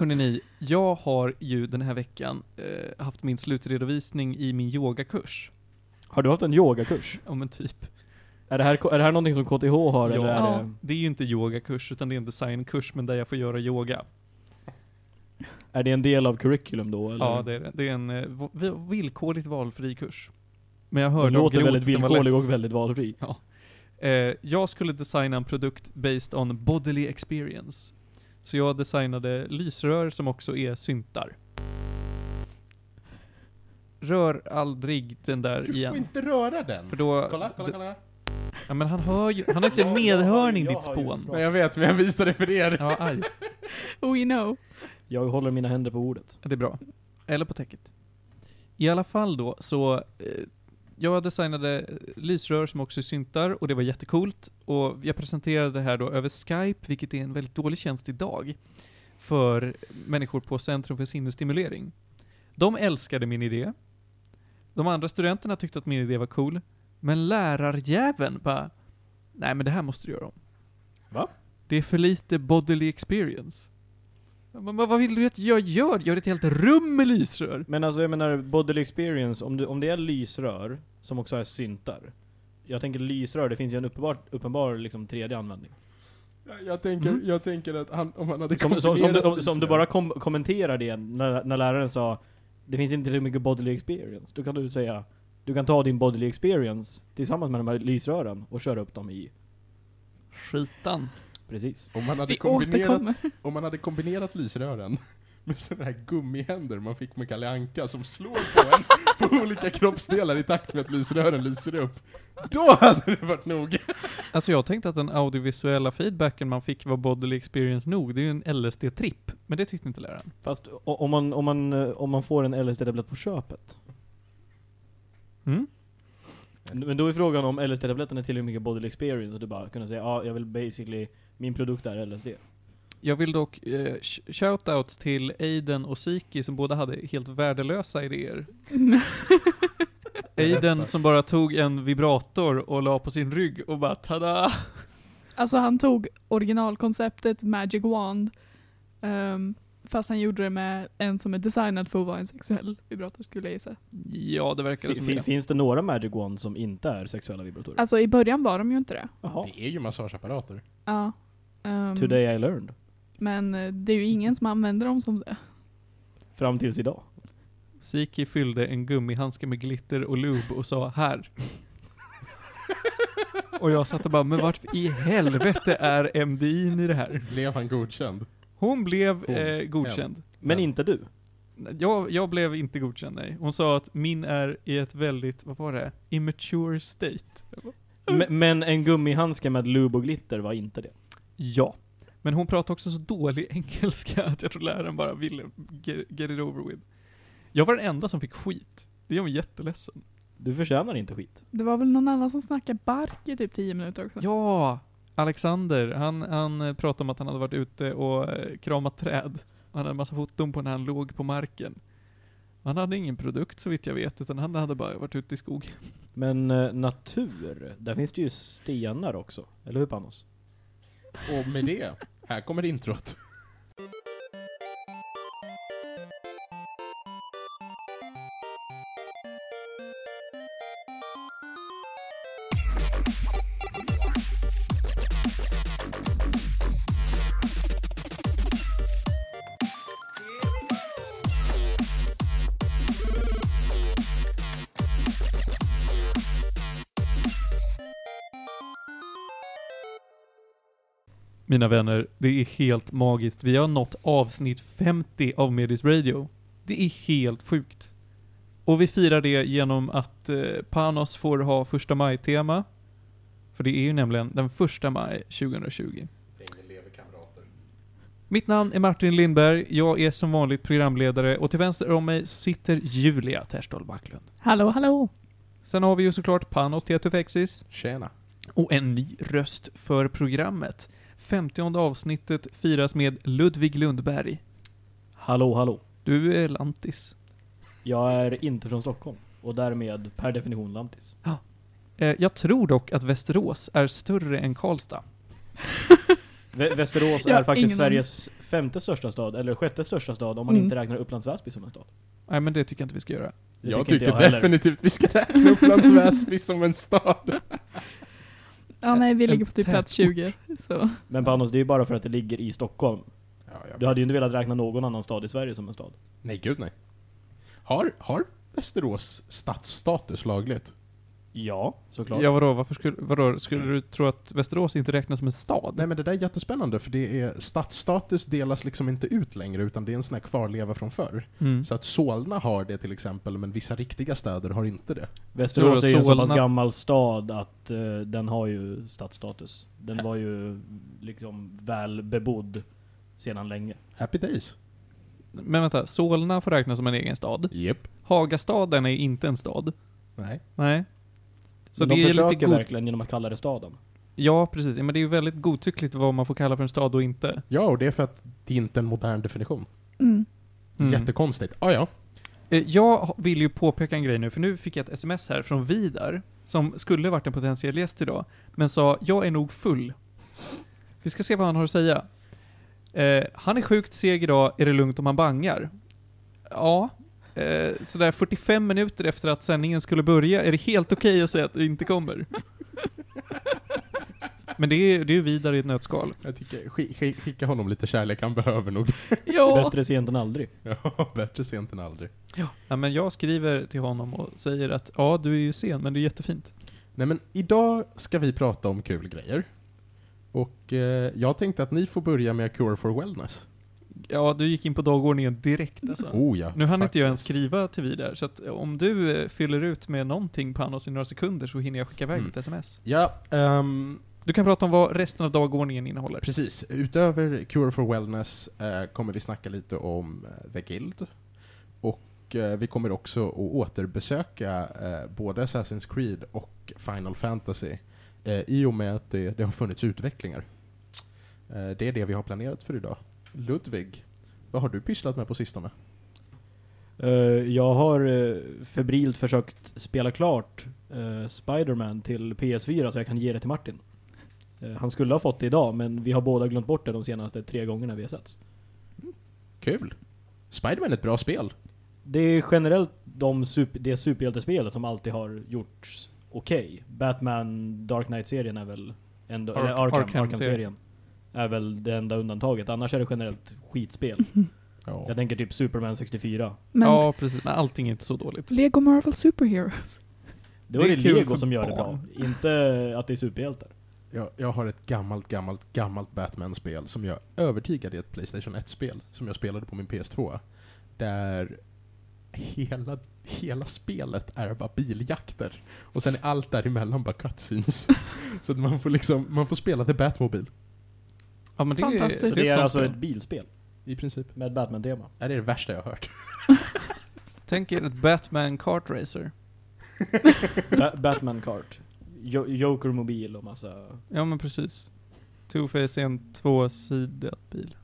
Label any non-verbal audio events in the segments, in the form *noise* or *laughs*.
Hörrni ni, jag har ju den här veckan eh, haft min slutredovisning i min yogakurs. Har du haft en yogakurs? Ja men typ. Är det här, är det här någonting som KTH har eller är Ja. det, Det är ju inte yogakurs utan det är en designkurs men där jag får göra yoga. är det en del av curriculum då eller? Ja det är det. Det är en eh, villkorligt valfri kurs. Men jag hörde av låter väldigt den villkorlig och väldigt valfri. Eh, jag skulle designa en produkt based on bodily experience. Så jag designade lysrör som också är syntar. Rör aldrig den där Du igen. får inte röra den. För då... Kolla, kolla, kolla. Ja men han hör ju, han har inte *laughs* medhörning jag ditt spån. Nej jag vet, men jag visar det för er. Ja, aj. *laughs* We know. Jag håller mina händer på ordet. Det är bra. Eller på täcket. I alla fall då, så eh, jag designade eh, lysrör som också är syntar och det var jättecoolt. Och jag presenterade det här då över Skype, vilket är en väldigt dålig tjänst idag. För människor på Centrum för sinnesstimulering. De älskade min idé. De andra studenterna tyckte att min idé var cool. Men lärarjäveln bara, nej men det här måste du göra om. Va? Det är för lite bodily experience. Men vad vad vill du att jag gör? Gör ett helt rum med lysrör? Men alltså jag menar, bodily experience, om, du, om det är lysrör, som också är syntar. Jag tänker lysrör, det finns ju en uppenbar, uppenbar liksom tredje användning. Jag- Jag tänker, Mm. jag tänker att han, om han hade Som, som, som, du, om, som du bara kom, kommenterar det när, när läraren sa Det finns inte tillräckligt mycket bodily experience. Då kan du säga Du kan ta din bodily experience tillsammans med de här lysrören och köra upp dem i Skitan. Precis. Om man hade Vi kombinerat, om man hade kombinerat lysrören med sådana här gummihänder man fick med Kalle Anka som slår på en på olika kroppsdelar i takt med att lysrören lyser upp. Då hade det varit nog. Alltså jag tänkte att den audiovisuella feedbacken man fick var bodily experience nog. Det är ju en LSD-tripp. Men det tyckte inte läraren. Fast om man, om man, eh, om man får en LSD-tablett på köpet. Mm? Men då är frågan om LSD-tabletten är tillräckligt mycket bodily experience och du bara kunna säga ja, jag vill basically, min produkt är LSD. Jag vill dock eh, sh- shoutouts till Aiden och Siki som båda hade helt värdelösa idéer. *laughs* Aiden som bara tog en vibrator och la på sin rygg och bara tada! Alltså han tog originalkonceptet Magic Wand, ehm, fast han gjorde det med en som är designad för att vara en sexuell vibrator skulle jag gissa. Ja, det verkar Fin, som fin, det. finns det några Magic Wands som inte är sexuella vibratorer? Alltså i början var de ju inte det. Jaha. Det är ju massageapparater. Ja. Ehm, Today I learned. men eh, det är ju ingen som använder dem som det. Fram tills idag. Siki fyllde en gummihandske med glitter och lube och sa här. och jag satt och bara, men vart i helvete är MDI'n i det här? Blev han godkänd? Hon blev Hon. eh, godkänd. Men Ja. inte du. Jag, jag blev inte godkänd, nej. Hon sa att min är i ett väldigt, vad var det? Immature state. M- men en gummihandske med lube och glitter var inte det. Ja. Men hon pratade också så dålig *laughs* engelska att jag tror läraren bara ville get, get it over with. Jag var den enda som fick skit. Det gör mig jätteledsen. Du förtjänar inte skit. Det var väl någon annan som snackade bark i typ 10 minuter också. Ja! Alexander, han, han eh, pratade om att han hade varit ute och eh, kramat träd. Han hade en massa foton på när han låg på marken. Han hade ingen produkt så vitt jag vet, utan han hade bara varit ute i skogen. Men eh, natur, där finns det ju stenar också. Eller hur Panos? Och med det, här kommer introt. Mina vänner, det är helt magiskt. Vi har nått avsnitt 50 av Medis Radio. Det är helt sjukt. Och vi firar det genom att eh, Panos får ha första maj-tema. För det är ju nämligen den första maj 2020. Mitt namn är Martin Lindberg, jag är som vanligt programledare och till vänster om mig sitter Julia Terstol Backlund. Hallå, hallå! Sen har vi ju såklart Panos Tetufexis Tjena. och en ny röst för programmet. 50 avsnittet firas med Ludvig Lundberg. Hallå, hallå. Du är lantis. Jag är inte från Stockholm. Och därmed per definition lantis. Eh, jag tror dock att Västerås är större än Karlstad. *laughs* Vä- Västerås är faktiskt. Sveriges femte största stad, eller sjätte största stad om man Mm. inte räknar Upplands Väsby som en stad. Nej men det tycker jag inte vi ska göra. Det jag tycker jag heller. definitivt vi ska räkna Upplands Väsby som en stad. *laughs* Ja, nej, vi ligger på typ plats tätort. 20. Så. Men Panos, det är ju bara för att det ligger i Stockholm. Ja, jag Du hade ju inte velat räkna någon annan stad i Sverige som en stad. Nej, gud nej. Har, har Västerås stadsstatus lagligt? Ja, såklart. Ja vadå, varför skulle, vadå, skulle du tro att Västerås inte räknas som en stad? Nej men det där är jättespännande för det är, stadsstatus delas liksom inte ut längre utan det är en sån här kvarleva från förr. Mm. Så att Solna har det till exempel men vissa riktiga städer har inte det. Västerås är ju en så pass gammal stad att eh, den har ju stadsstatus. Den var ju liksom väl bebodd sedan länge. Happy days. Men vänta, Solna får räknas som en egen stad. Japp. Hagastaden är inte en stad. Nej. Nej. Så Men det de är lite god... verkligen genom att kalla det staden. Ja, precis. Ja, Men det är ju väldigt godtyckligt vad man får kalla för en stad och inte. Ja, och det är för att det är inte är en modern definition. Mm. Mm. Jättekonstigt. Ah, ja. Eh, Jag vill ju påpeka en grej nu, för nu fick jag ett sms här från Vidar, som skulle varit en potentiell gäst idag, men sa jag är nog full. Vi ska se vad han har att säga. Eh, han är sjukt seg idag, är det lugnt om han bangar? Ja. Eh, sådär 45 minuter efter att sändningen skulle börja, är det helt okej att säga att det inte kommer? Men det är, det är ju Vidar i ett nötskal. Jag tycker, skick, skick, skicka honom lite kärlek, han behöver nog. Ja. Bättre sent än aldrig. Ja, bättre sent än aldrig. Ja, men jag skriver till honom och säger att ja, du är ju sen, men det är jättefint. Nej men idag ska vi prata om kul grejer. Och eh, jag tänkte att ni får börja med Cure for Wellness. Ja, du gick in på dagordningen direkt alltså. Oh ja. Nu hann inte jag ens skriva till Vidar, så att om du eh, fyller ut med någonting Panos i några sekunder så hinner jag skicka iväg Mm. ett sms. Ja, ehm, Du kan prata om vad resten av dagordningen innehåller. precis. Utöver Cure for Wellness eh, kommer vi snacka lite om eh, The Guild. Och eh, vi kommer också att återbesöka eh, både Assassin's Creed och Final Fantasy. Eh, I och med att det, det har funnits utvecklingar. Eh, det är det vi har planerat för idag. Ludvig, vad har du pysslat med på sistone? Eh, jag har eh, febrilt försökt spela klart uh, Spiderman till PS4 så jag kan ge det till Martin. Han skulle ha fått det idag, men vi har båda glömt bort det de senaste tre gångerna vi har setts. Kul! Spiderman är ett bra spel. Det är generellt de super, det superhjältespelet som alltid har gjorts okej. Batman Dark Knight-serien är väl ändå, Ark- eller Arkham, Arkham-serien. Arkham-serien. Är väl det enda undantaget. Annars är det generellt skitspel. *laughs* Ja. Jag tänker typ Superman 64. Men Ja, precis. Men allting är inte så dåligt. Lego Marvel Superheroes. Det var Det är det, Lego som gör det bra. barn. Inte att det är superhjältar. Jag, jag har ett gammalt, gammalt, gammalt Batman-spel som jag övertygade är ett Playstation 1-spel som jag spelade på min PS2. Där hela, hela spelet är bara biljakter. Och sen är allt däremellan bara cutscenes. *laughs* Så att man får liksom, man får spela The Batmobile. Ja, men det Fantastiskt. Så är, det är alltså ett spel. bilspel I princip. med Batman-tema. Är det det värsta jag har hört. *laughs* Tänk er ett Batman Kart Racer. *laughs* Ba Batman Kart. Jo Joker-mobil och massa... Ja, men precis. Two-Face är en tvåsidad bil.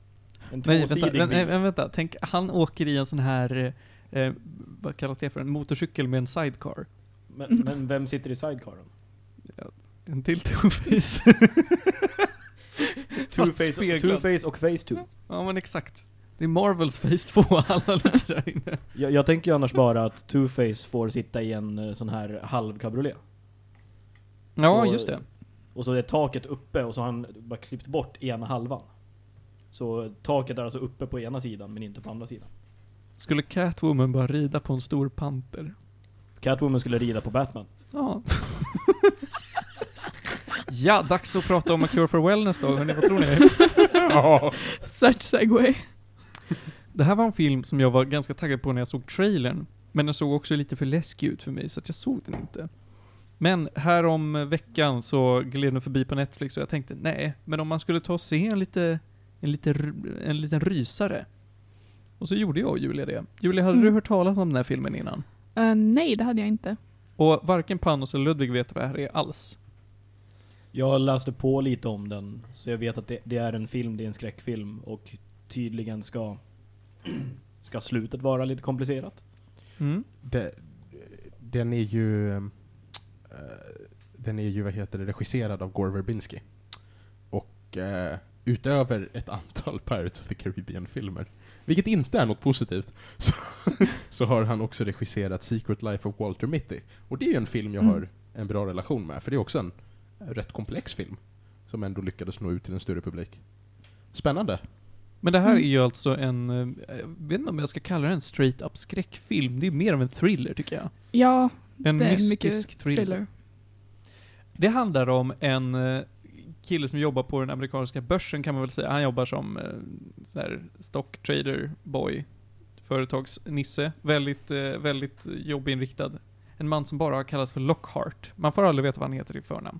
En Nej, vänta, tvåsidig bil. vänta, vänta. Tänk, han åker i en sån här, eh, eh, vad kallas det för, en motorcykel med en sidecar. Men, men vem sitter i sidecaren? En till Two-Face. *laughs* *laughs* Two-Face. Two-Face och Face-Two. Ja men exakt. Det är Marvels Face 2, *laughs* alla ligger där inne. Jag, jag tänker ju annars bara att Two-Face får sitta i en eh, sån här halv cabriolet. Ja, Och- just det. Och så är taket uppe och så har han bara klippt bort ena halvan. Så taket är alltså uppe på ena sidan men inte på andra sidan. Skulle Catwoman bara rida på en stor panter? Catwoman skulle rida på Batman. Ja. *laughs* ja, dags att prata om A Cure for Wellness då, hörni, vad tror ni? *laughs* Ja. Such segway. Det här var en film som jag var ganska taggad på när jag såg trailern. Men den såg också lite för läskig ut för mig, så att jag såg den inte. Men här om veckan så gled den förbi på Netflix och jag tänkte, nej, men om man skulle ta och se en lite, en lite, en liten rysare. Och så gjorde jag och Julia det. Julia, hade Mm. du hört talas om den här filmen innan? Eh, nej, det hade jag inte. Och varken Panos eller Ludvig vet vad det här är alls. Jag läste på lite om den, så jag vet att det, det är en film, det är en skräckfilm och tydligen ska, ska slutet vara lite komplicerat. Mm. Det, den är ju... eh, den är ju, vad heter det, regisserad av Gore Verbinski. Och eh, utöver ett antal Pirates of the Caribbean-filmer, vilket inte är något positivt, *laughs* så, så har han också regisserat Secret Life of Walter Mitty. Och det är ju en film jag Mm. har en bra relation med, för det är också en rätt komplex film, som ändå lyckades nå ut till en större publik. Spännande. Men det här Mm. är ju alltså en, eh, jag vet inte om jag ska kalla det en straight up skräckfilm. Det är mer av en thriller tycker jag. Ja, En det är mystisk mycket thriller. thriller. Det handlar om en eh, kille som jobbar på den amerikanska börsen kan man väl säga. Han jobbar som eh, så här stock trader boy, företagsnisse. Väldigt, väldigt jobbinriktad. En man som bara kallas för Lockhart. Man får aldrig veta vad han heter i förnamn.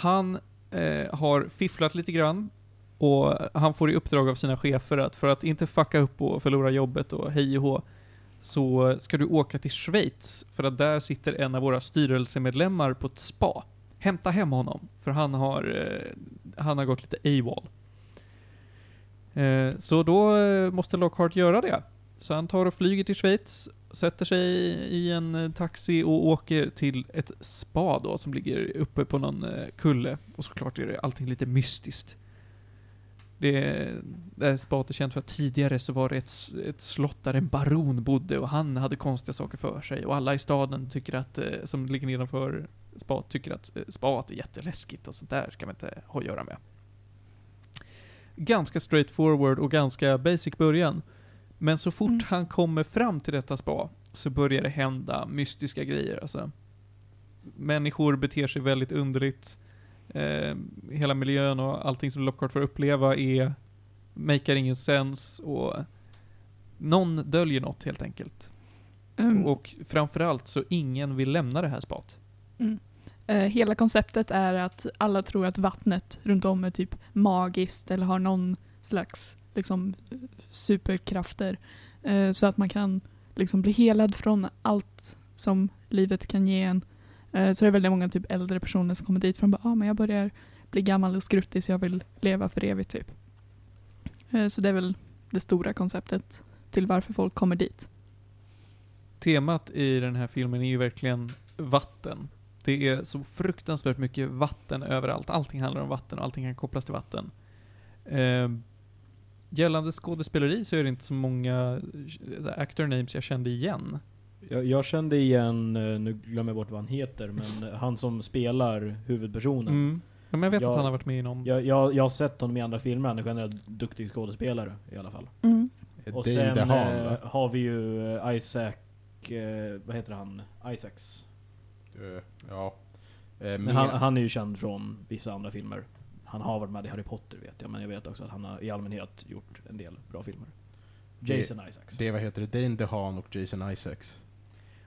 Han eh, har fifflat lite grann och han får i uppdrag av sina chefer att för att inte fucka upp och förlora jobbet och hej och hå, så ska du åka till Schweiz för att där sitter en av våra styrelsemedlemmar på ett spa. Hämta hem honom, för han har, eh, han har gått lite AWOL. Eh, så då eh, måste Lockhart göra det. Så han tar och flyger till Schweiz, sätter sig i en eh, taxi och åker till ett spa då som ligger uppe på någon eh, kulle. Och såklart är det allting lite mystiskt. Det, det här spat är känt för att tidigare så var det ett, ett slott där en baron bodde och han hade konstiga saker för sig och alla i staden tycker att, eh, som ligger nedanför spat, tycker att spat är jätteläskigt och sånt där ska man inte ha att göra med. Ganska straightforward och ganska basic början. Men så fort Mm. han kommer fram till detta spa så börjar det hända mystiska grejer alltså. Människor beter sig väldigt underligt. Eh, hela miljön och allting som Lockhart får uppleva är makar ingen sens och någon döljer något helt enkelt. Mm. Och framförallt så ingen vill lämna det här spat. Eh, hela konceptet är att alla tror att vattnet runt om är typ magiskt eller har någon slags liksom, superkrafter. Eh, så att man kan liksom bli helad från allt som livet kan ge en. Eh, så det är väldigt många typ äldre personer som kommer dit för att bara, ah, men jag börjar bli gammal och skruttig så jag vill leva för evigt typ. Eh, så det är väl det stora konceptet till varför folk kommer dit. Temat i den här filmen är ju verkligen vatten. Det är så fruktansvärt mycket vatten överallt. Allting handlar om vatten och allting kan kopplas till vatten. Ehm, Gällande skådespeleri så är det inte så många eh, actor names jag kände igen. Jag, jag kände igen, eh, nu glömmer jag bort vad han heter, men eh, han som spelar huvudpersonen. Mm. Ja, Men jag vet Jag- att han har varit med i någon... Jag, jag, jag har sett honom i andra filmer, han är generellt duktig skådespelare i alla fall. Mm. Och Dave sen eh, va? har vi ju Isaac, eh, vad heter han? Isaacs. Ja. Eh, Men han, han är ju känd från vissa andra filmer. Han har varit med i Harry Potter vet jag, men jag vet också att han har i allmänhet gjort en del bra filmer. Det- Jason Isaacs. Det vad heter det, Dane DeHaan och Jason Isaacs.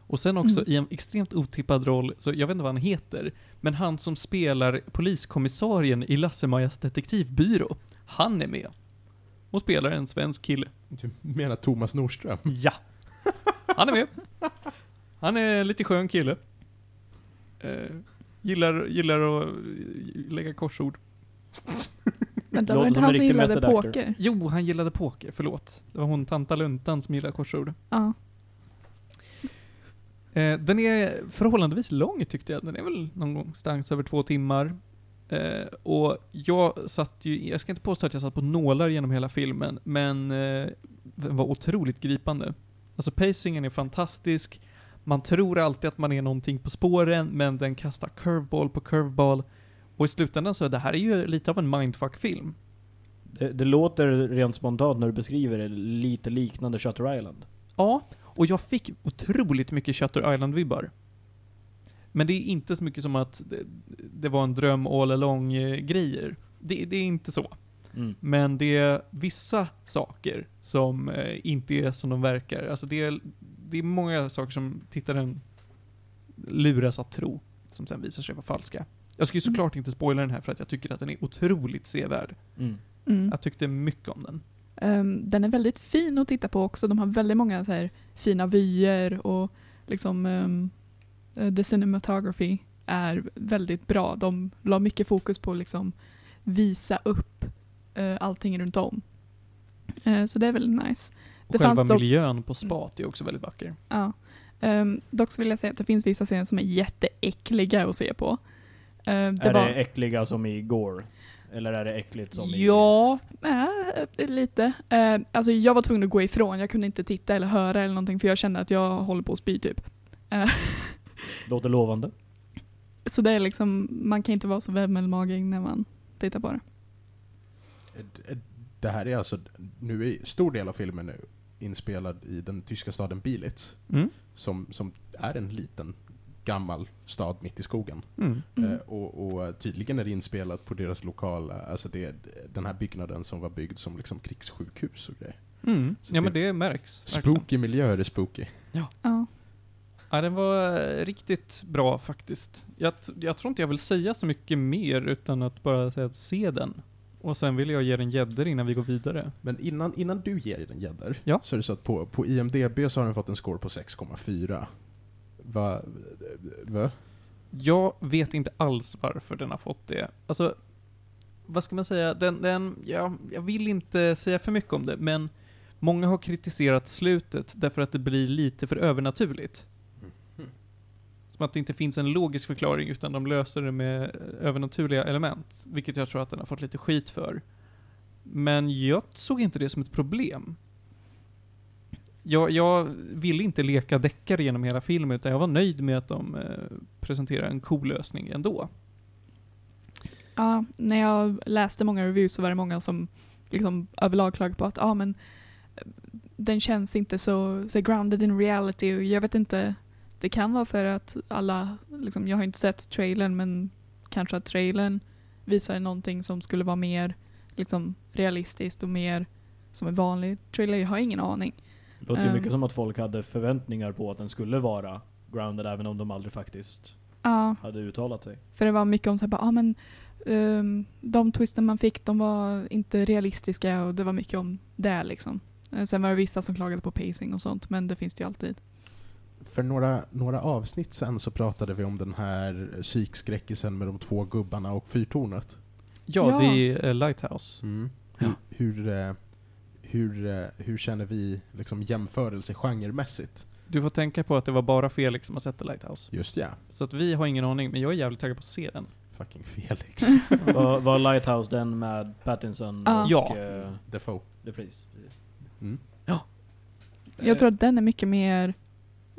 Och sen också Mm. i en extremt otippad roll, så jag vet inte vad han heter, men han som spelar poliskommissarien i Lasse-Majas detektivbyrå, han är med. Och spelar en svensk kille. Du menar Thomas Nordström? Ja! Han är med. Han är en lite skön kille. Eh, gillar, gillar att lägga korsord. Det Låter var inte han som gillade actor. poker. Jo, han gillade poker, förlåt. Det var hon Tanta Luntan som gillade korsord. Ja. Eh, den är förhållandevis lång tyckte jag. Den är väl någonstans över två timmar. Eh, och jag satt ju, jag ska inte påstå att jag satt på nålar genom hela filmen, men eh, den var otroligt gripande. Alltså pacingen är fantastisk. Man tror alltid att man är någonting på spåren, men den kastar curveball på curveball. Och i slutändan så, det här är ju lite av en mindfuck-film. Det, det låter rent spontant när du beskriver det lite liknande Shutter Island. Ja, och jag fick otroligt mycket Shutter Island-vibbar. Men det är inte så mycket som att det, det var en dröm all along-grejer. Det, det är inte så. Mm. Men det är vissa saker som eh, inte är som de verkar. Alltså det är, det är många saker som tittaren luras att tro, som sen visar sig vara falska. Jag ska ju Mm. såklart inte spoila den här för att jag tycker att den är otroligt sevärd. Mm. Mm. Jag tyckte mycket om den. Ehm, den är väldigt fin att titta på också. De har väldigt många så här fina vyer och liksom um, the cinematography är väldigt bra. De la mycket fokus på att liksom visa upp uh, allting runt om. Eh, så det är väldigt nice. Och Det själva miljön på spat är också väldigt vacker. Ja. Ehm, dock så vill jag säga att det finns vissa scener som är jätteäckliga att se på. Ehm, det är var, det äckliga som i Gore? Eller är det äckligt som i- Ja, äh, lite. Eh, alltså jag var tvungen att gå ifrån, jag kunde inte titta eller höra eller någonting för jag kände att jag håller på att spy typ. Eh, *laughs* Låter lovande. så det är liksom, man kan inte vara så vämmelmagig när man tittar på det. Det här är alltså, nu är stor del av filmen nu inspelad i den tyska staden Bielitz, Mm. som, som är en liten gammal stad mitt i skogen. Mm. Mm. Eh, och, och tydligen är det inspelat på deras lokala, alltså det är den här byggnaden som var byggd som liksom krigssjukhus och grejer. Mm. Ja det- men det märks. Spooky miljöer är spooky. Ja. Ja, den var eh, riktigt bra faktiskt. Jag, jag tror inte jag vill säga så mycket mer utan att bara säga att se den. Och sen vill jag ge den gäddor innan vi går vidare. Men innan, innan du ger den gäddor, Ja. så är det så att på, på IMDB så har den fått en score på 6,4. Va? Va? Jag vet inte alls varför den har fått det. Alltså, vad ska man säga? Den, den, ja, jag vill inte säga för mycket om det, men många har kritiserat slutet därför att det blir lite för övernaturligt. Mhm. Som att det inte finns en logisk förklaring utan de löser det med övernaturliga element. Vilket jag tror att den har fått lite skit för. Men jag såg inte det som ett problem. Jag, jag ville inte leka deckare genom hela filmen utan jag var nöjd med att de eh, presenterade en cool lösning ändå. Ja, när jag läste många reviews så var det många som liksom överlag klagade på att ah, men, eh, den känns inte så, så grounded in reality och jag vet inte, det kan vara för att alla, liksom, jag har inte sett trailern men kanske att trailern visar någonting som skulle vara mer liksom, realistiskt och mer som en vanlig trailer, jag har ingen aning. Låter ju Ehm. mycket som att folk hade förväntningar på att den skulle vara grounded även om de aldrig faktiskt Ja, hade uttalat sig. För det var mycket om så här, bara, ah, men ehm, de twisten man fick, de var inte realistiska och det var mycket om det liksom. Eh, Sen var det vissa som klagade på pacing och sånt, men det finns det ju alltid. För några, några avsnitt sen så pratade vi om den här psykskräckisen med de två gubbarna och fyrtornet. Ja, Ja. det är eh, Lighthouse. Hur, Ja. hur, eh, hur, eh, hur känner vi liksom jämförelse genremässigt? Du får tänka på att det var bara Felix som har sett The Lighthouse. Just ja, Så att vi har ingen aning, men jag är jävligt taggad på att se den. fucking Felix. *laughs* *laughs* var, var Lighthouse den med Pattinson Ja. och Ja. eh, Defoe. The Freeze? Precis. Mm. Jag tror att den är mycket mer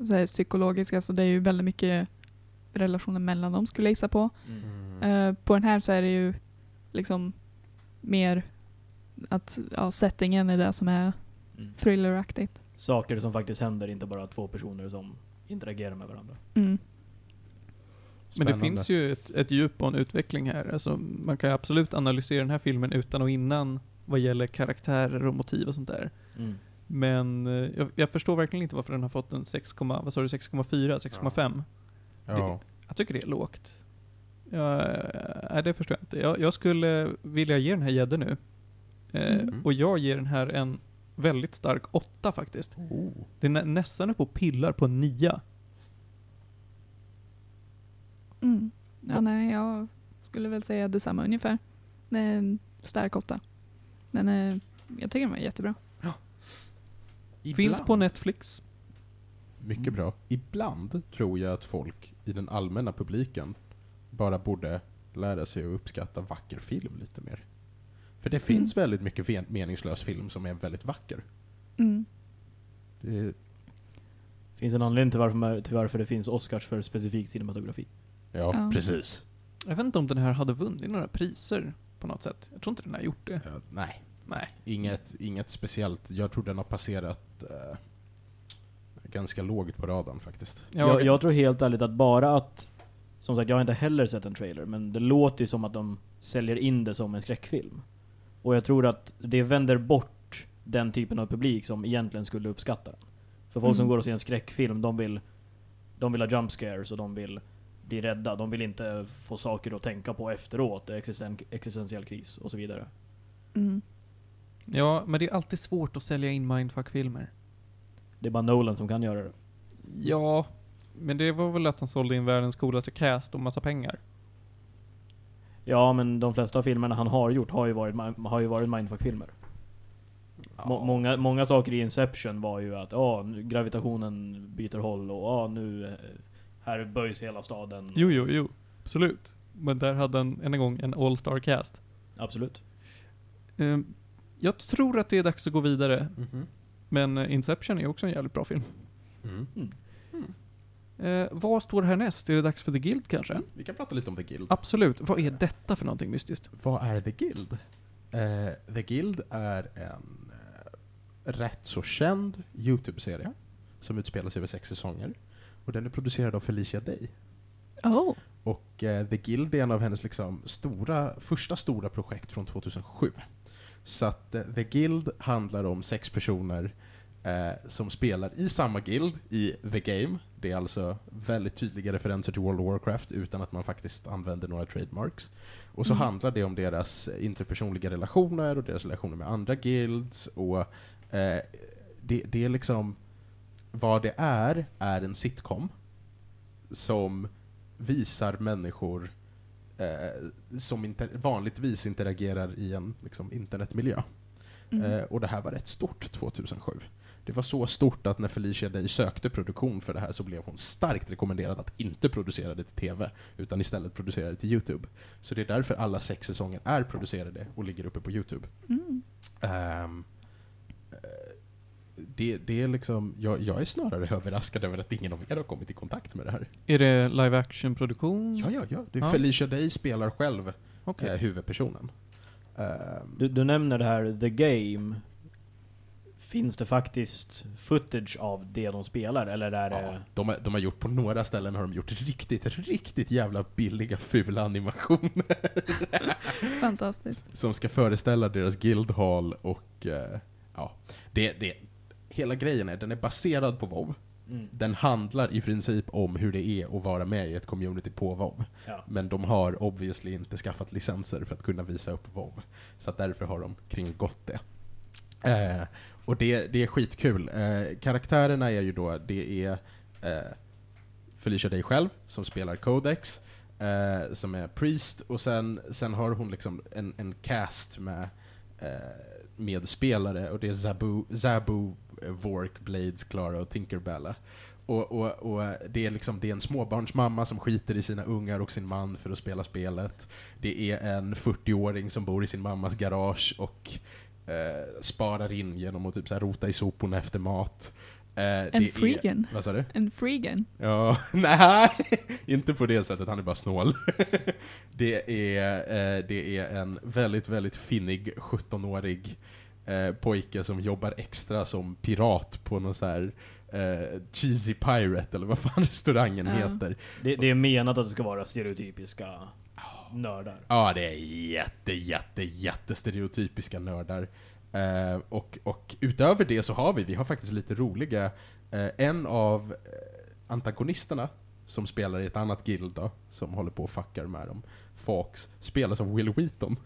så här, psykologisk, alltså det är ju väldigt mycket relationer mellan dem skulle jag gissa på. Mm. Eh, på den här så är det ju liksom mer att ja, settingen är det som är Mm. thrilleraktigt. Saker som faktiskt händer, inte bara två personer som interagerar med varandra. Mm. Men det finns ju ett, ett djup och en utveckling här. Alltså, man kan ju absolut analysera den här filmen utan och innan vad gäller karaktärer och motiv och sånt där. Mm. Men eh, jag, jag förstår verkligen inte varför den har fått en 6, vad sa du, 6,4, 6,5. Ja. Jag tycker det är lågt. Ja, nej, det förstår jag inte. Jag, jag skulle vilja ge den här gädden nu. Eh, Mm. Och jag ger den här en väldigt stark åtta faktiskt. Oh. Det är nä nästan uppe och pillar på en nia. Mm. Ja, nej, jag skulle väl säga detsamma ungefär. Det är en stark åtta. Den är, jag tycker den var jättebra. Finns Ibland- på Netflix. Mycket bra. Ibland tror jag att folk i den allmänna publiken bara borde lära sig att uppskatta vacker film lite mer. För det finns väldigt mycket meningslös film som är väldigt vacker. Mm. Det, Finns en anledning till varför, till varför det finns Oscars för specifik cinematografi. ja, Ja. precis. Jag vet inte om den här hade vunnit några priser på något sätt. Jag tror inte den har gjort det. Ja, nej, Nej. inget, inget speciellt. Jag tror den har passerat eh, ganska lågt på radarn faktiskt. Ja, jag, jag tror helt ärligt att bara att, som sagt jag har inte heller sett en trailer, men det låter ju som att de säljer in det som en skräckfilm. Och jag tror att det vänder bort den typen av publik som egentligen skulle uppskatta den. För folk som Mm. går och ser en skräckfilm, de vill, de vill ha jump scares och de vill bli rädda. De vill inte få saker att tänka på efteråt, existen, existentiell kris och så vidare. Mm. Ja, men det är alltid svårt att sälja in mindfuck-filmer. Det är bara Nolan som kan göra det. Ja, men det var väl att han sålde in världens coolaste cast och massa pengar. Ja, men de flesta av filmerna han har gjort har ju varit, har ju varit mindfuck-filmer. Må- Många, många saker i Inception var ju att ja, gravitationen byter håll och ja, nu eh, här böjs hela staden. Jo, jo, jo. Absolut. Men där hade han än en gång en all-star cast. Absolut. Eh, jag tror att det är dags att gå vidare, Mhm. men eh, Inception är också en jävligt bra film. Mm. Eh, vad står härnäst? Är det dags för The Guild kanske? Vi kan prata lite om The Guild. Absolut. Vad är detta för någonting mystiskt? Vad är The Guild? Eh, The Guild är en eh, rätt så känd YouTube-serie som utspelar sig över sex säsonger. Och den är producerad av Felicia Day. Oh. Och eh, The Guild är en av hennes liksom, stora, första stora projekt från 2007. Så att eh, The Guild handlar om sex personer eh, som spelar i samma guild i The Game. Det är alltså väldigt tydliga referenser till World of Warcraft utan att man faktiskt använder några trademarks. Och så Mm. handlar det om deras interpersonliga relationer och deras relationer med andra guilds och eh, det, det är liksom vad det är, är en sitcom som visar människor eh, som inter vanligtvis interagerar i en liksom, internetmiljö. Mm. Eh, och det här var rätt stort 2007. Det var så stort att när Felicia Day sökte produktion för det här så blev hon starkt rekommenderad att inte producera det till TV, utan istället producera det till YouTube. Så det är därför alla sex säsonger är producerade och ligger uppe på YouTube. Mm. Eh, det, det är liksom, jag, jag är snarare överraskad över att ingen av er har kommit i kontakt med det här. Är det live action-produktion? Ja, ja, ja. Det är Ja. Felicia Day spelar själv Okej. eh, huvudpersonen. Ehm, Du, du nämner det här The Game. Finns det faktiskt footage av det de spelar, eller är det... Ja, de, har- de har gjort, på några ställen har de gjort riktigt, riktigt jävla billiga fula animationer *laughs* Fantastiskt. som ska föreställa deras guildhall och eh, ja, det, det, hela grejen är, den är baserad på WoW. Mm. Den handlar i princip om hur det är att vara med i ett community på WoW. Ja. Men de har obviously inte skaffat licenser för att kunna visa upp WoW. Så att därför har de kringgått det. Eh, och det, det är skitkul. Eh, karaktärerna är ju då, det är eh, Felicia Day själv, som spelar Codex, eh, som är Priest, och sen, sen har hon liksom en, en cast med eh, medspelare, och det är Zabu, Zabu eh, Vork, Blades, Clara och Tinkerbella. Och, och, och det, är liksom, det är en småbarnsmamma som skiter i sina ungar och sin man för att spela spelet. Det är en 40-åring som bor i sin mammas garage och eh, sparar in genom att typ så här rota i soporna efter mat. Eh, En freegan. Vad sa du? En freegan. Ja, *laughs* nej, inte på det sättet, han är bara snål. *laughs* det, är, eh, det är en väldigt, väldigt finnig 17-årig eh, pojke som jobbar extra som pirat på någon så här eh, cheesy pirate, eller vad fan *laughs* restaurangen Ja. heter. Det, det är menat att det ska vara stereotypiska nördar. Ja, det är jätte, jätte, jätte stereotypiska nördar. Eh, och, och utöver det så har vi, vi har faktiskt lite roliga, eh, en av eh, antagonisterna som spelar i ett annat guild då, som håller på och fuckar med dem, Fox, spelas av Will Wheaton.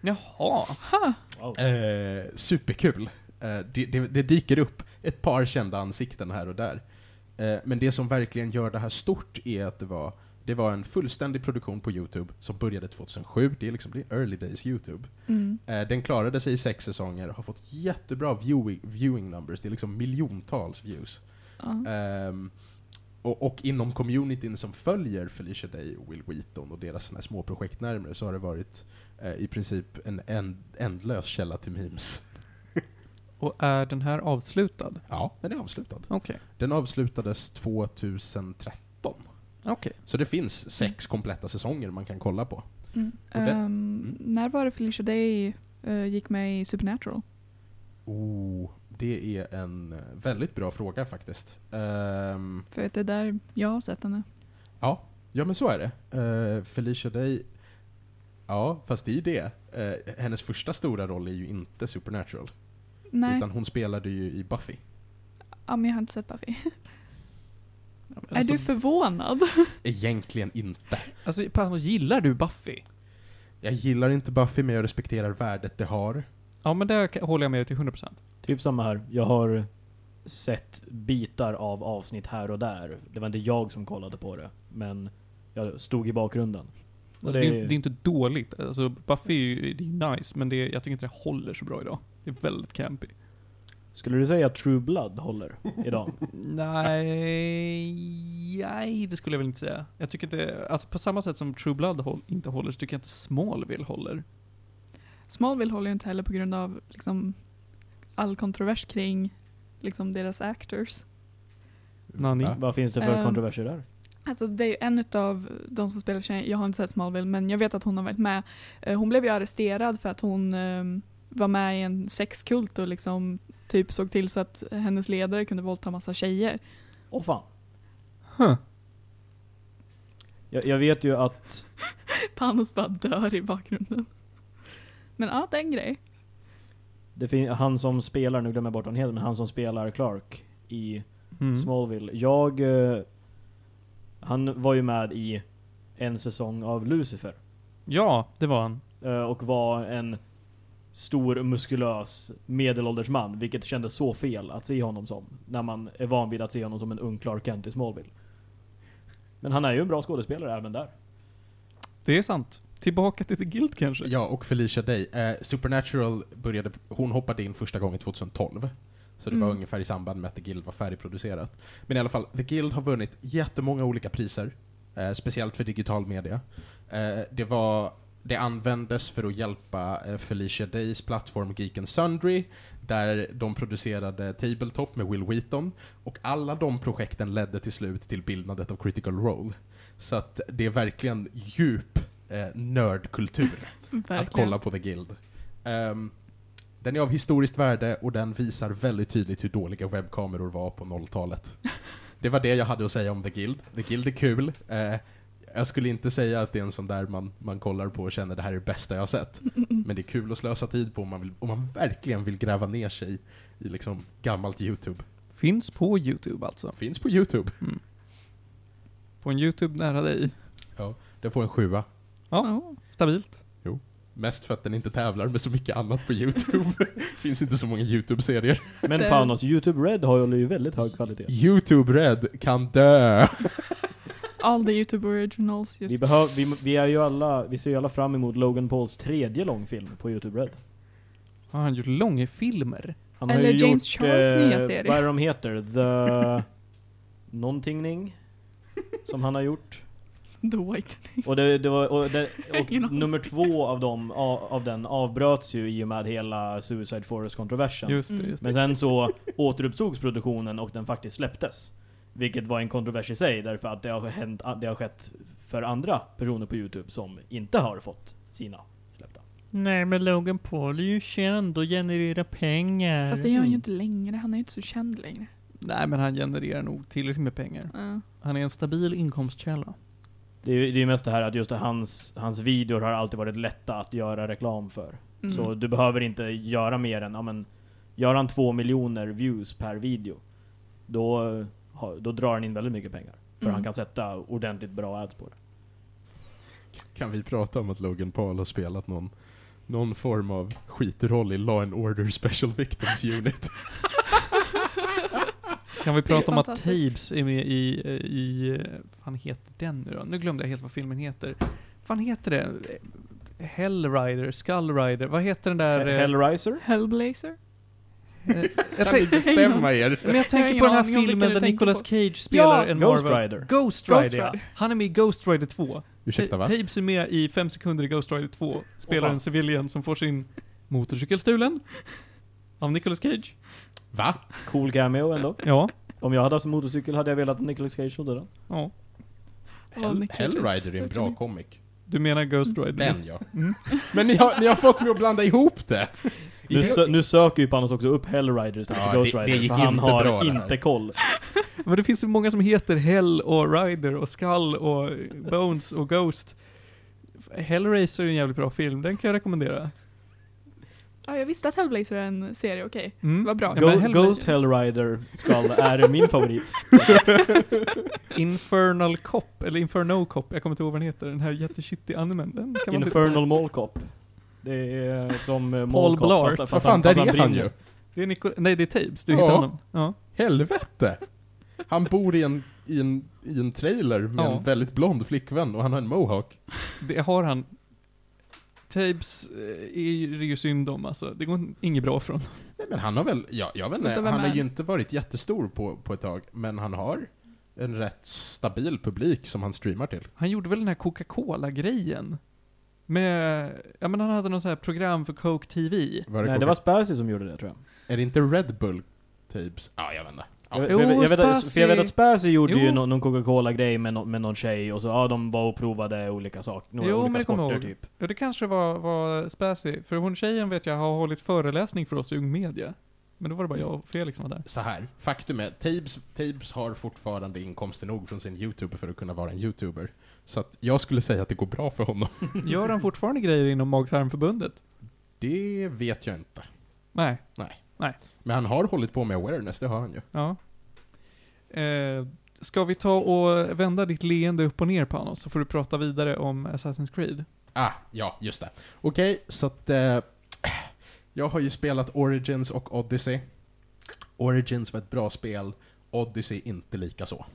Jaha. Ha! Wow. Eh, superkul. Eh, det, det, det dyker upp ett par kända ansikten här och där. Eh, men det som verkligen gör det här stort är att det var, det var en fullständig produktion på YouTube som började 2007. Det är liksom det early days YouTube. Mm. Eh, den klarade sig i sex säsonger, har fått jättebra viewing, viewing numbers. Det är liksom miljontals views. Ja. Ehm, och, och inom communityn som följer Felicia Day och Will Wheaton och deras såna här små projekt närmare så har det varit eh, i princip en änd, ändlös källa till memes. *laughs* Och är den här avslutad? Ja, den är avslutad. Okej. Den avslutades 2013. Okej. Så det finns sex kompletta säsonger man kan kolla på. Mm. Ehm, mm. När var det Felicia Day eh, gick med i Supernatural? Oh, det är en eh, väldigt bra fråga faktiskt. Ehm, För att det är där jag har sett henne. ja, ja, men så är det. Uh, Felicia Day, ja, fast ju det. Eh, hennes första stora roll är ju inte Supernatural. Nej, Utan hon spelade ju i Buffy. ja, men jag har inte sett Buffy. *laughs* Är alltså, du förvånad? *laughs* Egentligen inte. Alltså, Panos, gillar du Buffy? Jag gillar inte Buffy, men jag respekterar värdet det har. Ja, men ka- håller jag med dig till 100%. Typ samma här. Jag har sett bitar av avsnitt här och där. Det var inte jag som kollade på det, men jag stod i bakgrunden. Alltså, det det, är, det är inte dåligt. Alltså, Buffy är ju det nice, men det är, jag tycker inte det håller så bra idag. Det är väldigt campy. Skulle du säga att True Blood håller idag? *laughs* nej, nej, det skulle jag väl inte säga. Jag tycker inte, alltså på samma sätt som True Blood håll, inte håller, så tycker jag inte Smallville håller. Smallville håller ju inte heller på grund av liksom, all kontrovers kring liksom, deras actors. Nani? Va? Vad finns det för Ehm, kontroverser där? Alltså det är ju en av de som spelar tjejen, jag har inte sett Smallville men jag vet att hon har varit med. Eh, Hon blev ju arresterad för att hon ehm, var med i en sexkult och liksom typ såg till så att hennes ledare kunde våldta massa tjejer. Åh fan. Huh. Jag, jag vet ju att *laughs* Panos bara dör i bakgrunden. Men ja, det är en grej. det fin- han som spelar, nu glömmer jag bort vad han heter, men han som spelar Clark i Mm. Smallville. Jag... eh, han var ju med i en säsong av Lucifer. Ja, det var han. eh, och var en stor, muskulös, medelålders man. Vilket kändes så fel att se honom som. När man är van vid att se honom som en ung Clark Kent i Smallville. Men han är ju en bra skådespelare även där. Det är sant. Tillbaka till The Guild kanske? Ja, och Felicia Day. Eh, Supernatural började, hon hoppade in första gången 2012. Så det var Mm. ungefär i samband med att The Guild var färdigproducerat. Men i alla fall, The Guild har vunnit jättemånga olika priser. Eh, speciellt för digital media. Eh, det var det användes för att hjälpa eh, Felicia Days plattform Geek and Sundry, där de producerade Tabletop med Will Wheaton, och alla de projekten ledde till slut till bildandet av Critical Role. Så att det är verkligen djup eh, nördkultur *laughs* att kolla på The Guild. Ehm, den är av historiskt värde och den visar väldigt tydligt hur dåliga webbkameror var på 0-talet. *laughs* Det var det jag hade att säga om The Guild. The Guild är kul. Eh, jag skulle inte säga att det är en sån där man, man kollar på och känner det här är det bästa jag har sett. *laughs* Men det är kul att slösa tid på om man, vill, om man verkligen vill gräva ner sig i liksom gammalt YouTube. Finns på YouTube alltså. Finns på YouTube. På en YouTube nära dig. Den får en sjua. Ja, stabilt. Mest för att den inte tävlar med så mycket annat på YouTube. *laughs* Finns inte så många YouTube-serier. Men Panos, YouTube Red håller ju väldigt hög kvalitet. YouTube Red kan dö! *laughs* All the YouTube originals. Just Vi, behöv, vi, vi, är ju alla, vi ser ju alla fram emot Logan Pauls tredje långfilm på YouTube Red. Har han gjort långfilmer? Han Eller har ju James gjort, Charles eh, nya serie. Vad är de heter? The... Någontingning? Som han har gjort. The White. Och, det, det var, och, det, *laughs* och nummer två av, dem, av, av den avbröts ju i och med hela Suicide Forest-kontroversen. Just det, Mm. just det. Men sen så återupptogs produktionen och den faktiskt släpptes. Vilket var en kontrovers i sig, därför att det har, hänt, det har skett för andra personer på Youtube som inte har fått sina släppta. Nej, men Logan Paul är ju känd och genererar pengar. Fast det gör han Mm. ju inte längre. Han är ju inte så känd längre. Nej, men han genererar nog tillräckligt med pengar. Ja. Han är en stabil inkomstkälla. Det är ju det är ju mest det här att just hans, hans videor har alltid varit lätta att göra reklam för. Mm. Så du behöver inte göra mer än, ja men, gör han två miljoner views per video, då, då drar han in väldigt mycket pengar. För Mm. han kan sätta ordentligt bra ads på det. Kan vi prata om att Logan Paul har spelat någon, någon form av skitroll i Law and Order Special Victims Unit? *laughs* Kan vi prata om att. Tabes är med i, i, fan heter den nu då? Nu glömde jag helt vad filmen heter. fan heter det? Hellrider, Skullrider, vad heter den där? eh, Hellraiser? Hellblazer? Eh, *laughs* jag Kan ni bestämma er? men jag tänker ingen på den här filmen där Nicolas på. Cage spelar Ja! en Ghost Marvel. Rider. Ghost Rider, Ghost. Rider. Han är med i Ghost Rider 2. Ursäkta va? Tabes är med i fem sekunder i Ghost Rider 2. Spelar fan. en civilian som får sin motorcykel stulen. Av Nicolas Cage. Va? Cool cameo ändå. Ja. Om jag hade haft en motorcykel hade jag velat att Nicolas Cage gjorde den. ja. Ja, Hell. Hellrider är en bra komik. Du menar Ghost Rider? Den ja. Mm. Men ni har, ni har fått mig att blanda ihop det! Nu, sö nu söker ju Panos också upp Hellrider istället Ja, för Ghost det- det Rider, gick för han inte har bra det inte koll. *laughs* Men det finns så många som heter Hell och Rider och Skull och Bones och Ghost. Hellraiser är en jävligt bra film, den kan jag rekommendera. Ja, jag visste att Hellblazer är en serie, okej. Mm. Vad bra. Ja, Go Hellblazer- Ghost Hellrider Skull är min favorit. *laughs* Infernal Cop, eller Inferno Cop, jag kommer inte ihåg vad den heter, den här jättetjuttig animen. Den kan man Infernal Mall Cop. Det är som *laughs* Paul Blart. fast, fast Vad fan, där fast är han ju! Det är Nico Nej, det är Tabes, du Ja. hittar honom. Ja. Helvete! Han bor i en, i en, i en trailer med Ja. en väldigt blond flickvän och han har en mohawk. Det har han. Tabes eh, är det ju synd om alltså. Det går inget bra från. Nej, men han har väl, ja, jag vet inte, han har ju inte varit jättestor på, på ett tag, men han har en rätt stabil publik som han streamar till. Han gjorde väl den här Coca-Cola-grejen? Med, ja men han hade någon sån här program för Coke TV. Var Nej, det var Spercy som gjorde det tror jag. Är det inte Red Bull Tapes? Ja, jag vet inte. Ja. för jag, vet- jag, vet, att- Spercy- för jag vet att Spercy gjorde ju Jo. någon, någon Coca-Cola-grej med, nå- med någon tjej och så, ja de var och provade olika saker, några Jo, men olika det kommer sporter jag ihåg. typ. Ja, det kanske var, var Späsi. För hon tjejen vet jag har hållit föreläsning för oss i Ung Media. Men då var det bara jag och Felix som var där. Så här, faktum är, Tabes, Tabes har fortfarande inkomster nog från sin YouTube för att kunna vara en YouTuber. Så att jag skulle säga att det går bra för honom. *laughs* Gör han fortfarande grejer inom Mag-tarmförbundet? Det vet jag inte. Nej. Men han har hållit på med awareness, det har han ju. Ja. Eh, ska vi ta och vända ditt leende upp och ner på honom så får du prata vidare om Assassin's Creed. Ah, ja, just det. Okej, så att... Eh, jag har ju spelat Origins och Odyssey. Origins var ett bra spel, Odyssey inte lika så.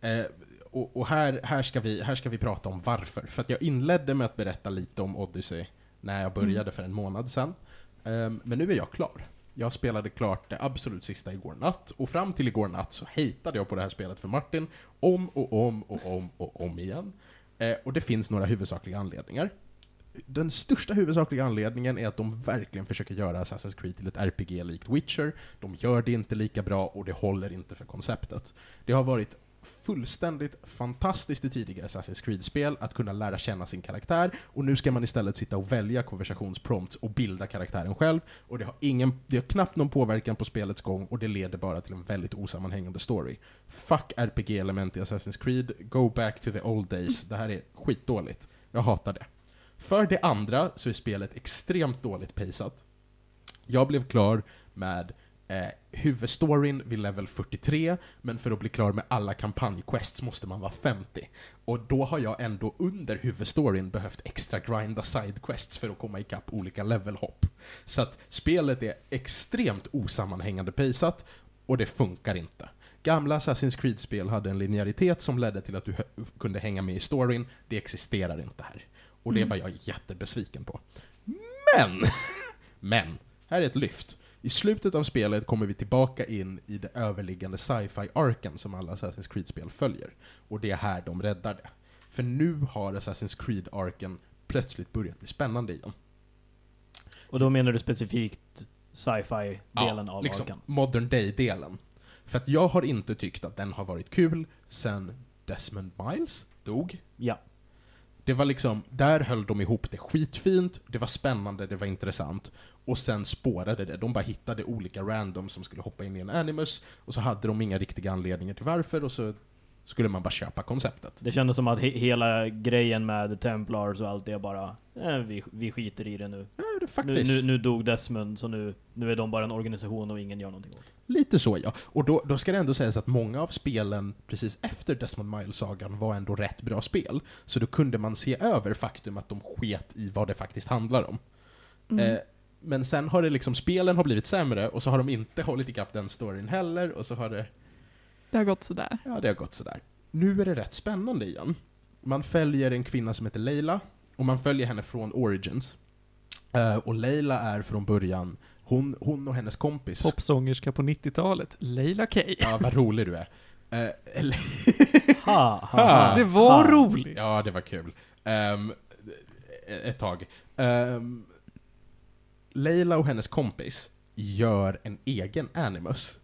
Eh, och och här, här, ska vi, här ska vi prata om varför. För att jag inledde med att berätta lite om Odyssey när jag började för en månad sedan. Ehm, men nu är jag klar. Jag spelade klart det absolut sista igår natt, och fram till igår natt så hatade jag på det här spelet för Martin om och om och om och om igen. Eh, och det finns några huvudsakliga anledningar. Den största huvudsakliga anledningen är att de verkligen försöker göra Assassin's Creed till ett RPG likt Witcher. De gör det inte lika bra och det håller inte för konceptet. Det har varit fullständigt fantastiskt i tidigare Assassin's Creed-spel att kunna lära känna sin karaktär, och nu ska man istället sitta och välja konversationsprompts och bilda karaktären själv, och det har, ingen, det har knappt någon påverkan på spelets gång, och det leder bara till en väldigt osammanhängande story. Fuck RPG-element i Assassin's Creed, go back to the old days. Det här är skitdåligt. Jag hatar det. För det andra så är spelet extremt dåligt paceat. Jag blev klar med eh, huvudstoryn vid level 43, men för att bli klar med alla kampanjquests måste man vara 50. Och då har jag ändå under huvudstoryn behövt extra grinda sidequests för att komma ikapp olika levelhopp. Så att spelet är extremt osammanhängande paceat, och det funkar inte. Gamla Assassin's Creed-spel hade en linjäritet som ledde till att du kunde hänga med i storyn, det existerar inte här. Och det Mm. var jag jättebesviken på. Men! *laughs* Men! Här är ett lyft. I slutet av spelet kommer vi tillbaka in i det överliggande sci-fi-arken som alla Assassin's Creed-spel följer. Och det är här de räddar det. För nu har Assassin's Creed-arken plötsligt börjat bli spännande igen. Och då menar du specifikt sci-fi-delen av liksom arken? modern day-delen. För att jag har inte tyckt att den har varit kul sen Desmond Miles dog. Ja. Det var liksom, där höll de ihop det skitfint, det var spännande, det var intressant. Och sen spårade det. De bara hittade olika random som skulle hoppa in i en animus, och så hade de inga riktiga anledningar till varför, och så skulle man bara köpa konceptet. Det kändes som att he hela grejen med Templars och allt det bara, eh, vi, vi skiter i det nu. Ja, det Nu, nu. nu dog Desmond, så nu, nu är de bara en organisation och ingen gör någonting åt det. Lite så ja. Och då, då ska det ändå sägas att många av spelen precis efter Desmond Miles-sagan var ändå rätt bra spel. Så då kunde man se över faktum att de sket i vad det faktiskt handlar om. Mm. Eh, men sen har det liksom, spelen har blivit sämre, och så har de inte hållit ikapp den storyn heller, och så har det, Det har gått sådär. ja det har gått sådär. Nu är det rätt spännande igen. Man följer en kvinna som heter Leila, och man följer henne från Origins. Eh, och Leila är från början, hon, hon och hennes kompis Popsångerska på 90-talet, Leila K. Ja, vad rolig du är. Eh, eller, Ha, *laughs* ha, Ha. Det var ha. roligt! ja, det var kul. Ehm, ett tag. Um, Leila och hennes kompis gör en egen animus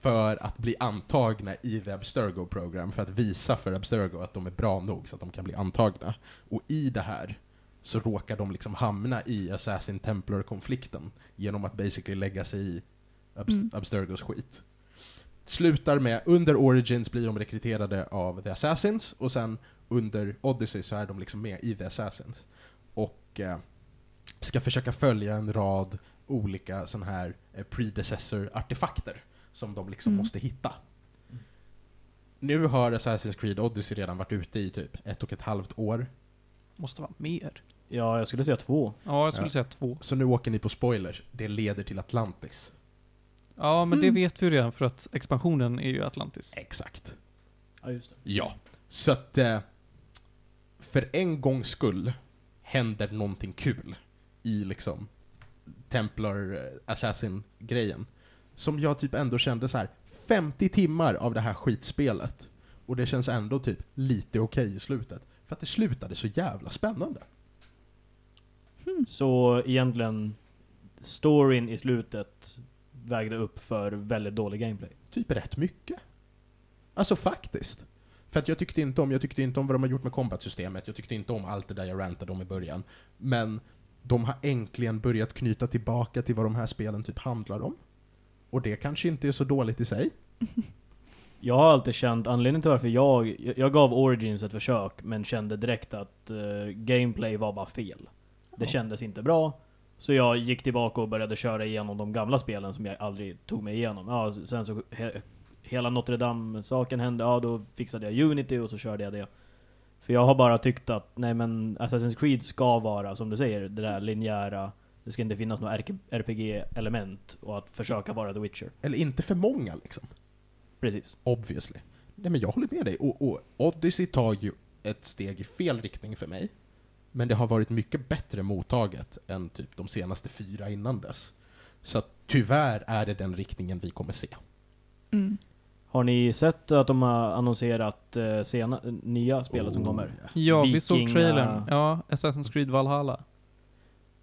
för att bli antagna i The Abstergo Program, för att visa för Abstergo att de är bra nog så att de kan bli antagna. Och i det här så råkar de liksom hamna i Assassin Templar-konflikten genom att basically lägga sig i Abst- Mm. Abstergos skit. Slutar med, under Origins blir de rekryterade av The Assassins, och sen under Odyssey så är de liksom med i The Assassins. Och eh, ska försöka följa en rad olika sån här eh, predecessor-artefakter som de liksom Mm. måste hitta. Nu har Assassin's Creed Odyssey redan varit ute i typ ett och ett halvt år, Måste vara mer. Ja, jag skulle säga två. Ja, jag skulle Ja. säga två. så nu åker ni på spoilers. Det leder till Atlantis. Ja, men det Mm. vet vi redan för att expansionen är ju Atlantis. Exakt. Ja, just det. Ja. Så att eh, för en gångs skull händer någonting kul i liksom Templar eh, Assassin-grejen. Som jag typ ändå kände så här 50 timmar av det här skitspelet. Och det känns ändå typ lite okej i slutet. För att det slutade så jävla spännande. Mhm. Så egentligen, storyn i slutet vägde upp för väldigt dålig gameplay. Typ rätt mycket. Alltså faktiskt. För att jag tyckte inte om, jag tyckte inte om vad de har gjort med combat-systemet, jag tyckte inte om allt det där jag rantade om i början. Men de har äntligen börjat knyta tillbaka till vad de här spelen typ handlar om. Och det kanske inte är så dåligt i sig. *laughs* Jag har alltid känt, anledningen till varför jag, jag, jag gav Origins ett försök, men kände direkt att eh, gameplay var bara fel. Det kändes inte bra. Så jag gick tillbaka och började köra igenom de gamla spelen som jag aldrig tog mig igenom. Ja, sen så he, hela Notre Dame-saken hände, ja då fixade jag Unity och så körde jag det. För jag har bara tyckt att, nej men Assassin's Creed ska vara, som du säger, det där linjära, det ska inte finnas några RPG-element och att försöka vara The Witcher. Eller inte för många liksom. Precis. Obviously. Nej men jag håller med dig. Och, och Odyssey tar ju ett steg i fel riktning för mig. Men det har varit mycket bättre mottaget än typ de senaste fyra innan dess. Så att tyvärr är det den riktningen vi kommer se. Mm. Har ni sett att de har annonserat eh, sena, nya spelet som Oh, kommer? ja. Ja, vi såg Vikinga- trailern. Ja, Assassin's Creed Valhalla.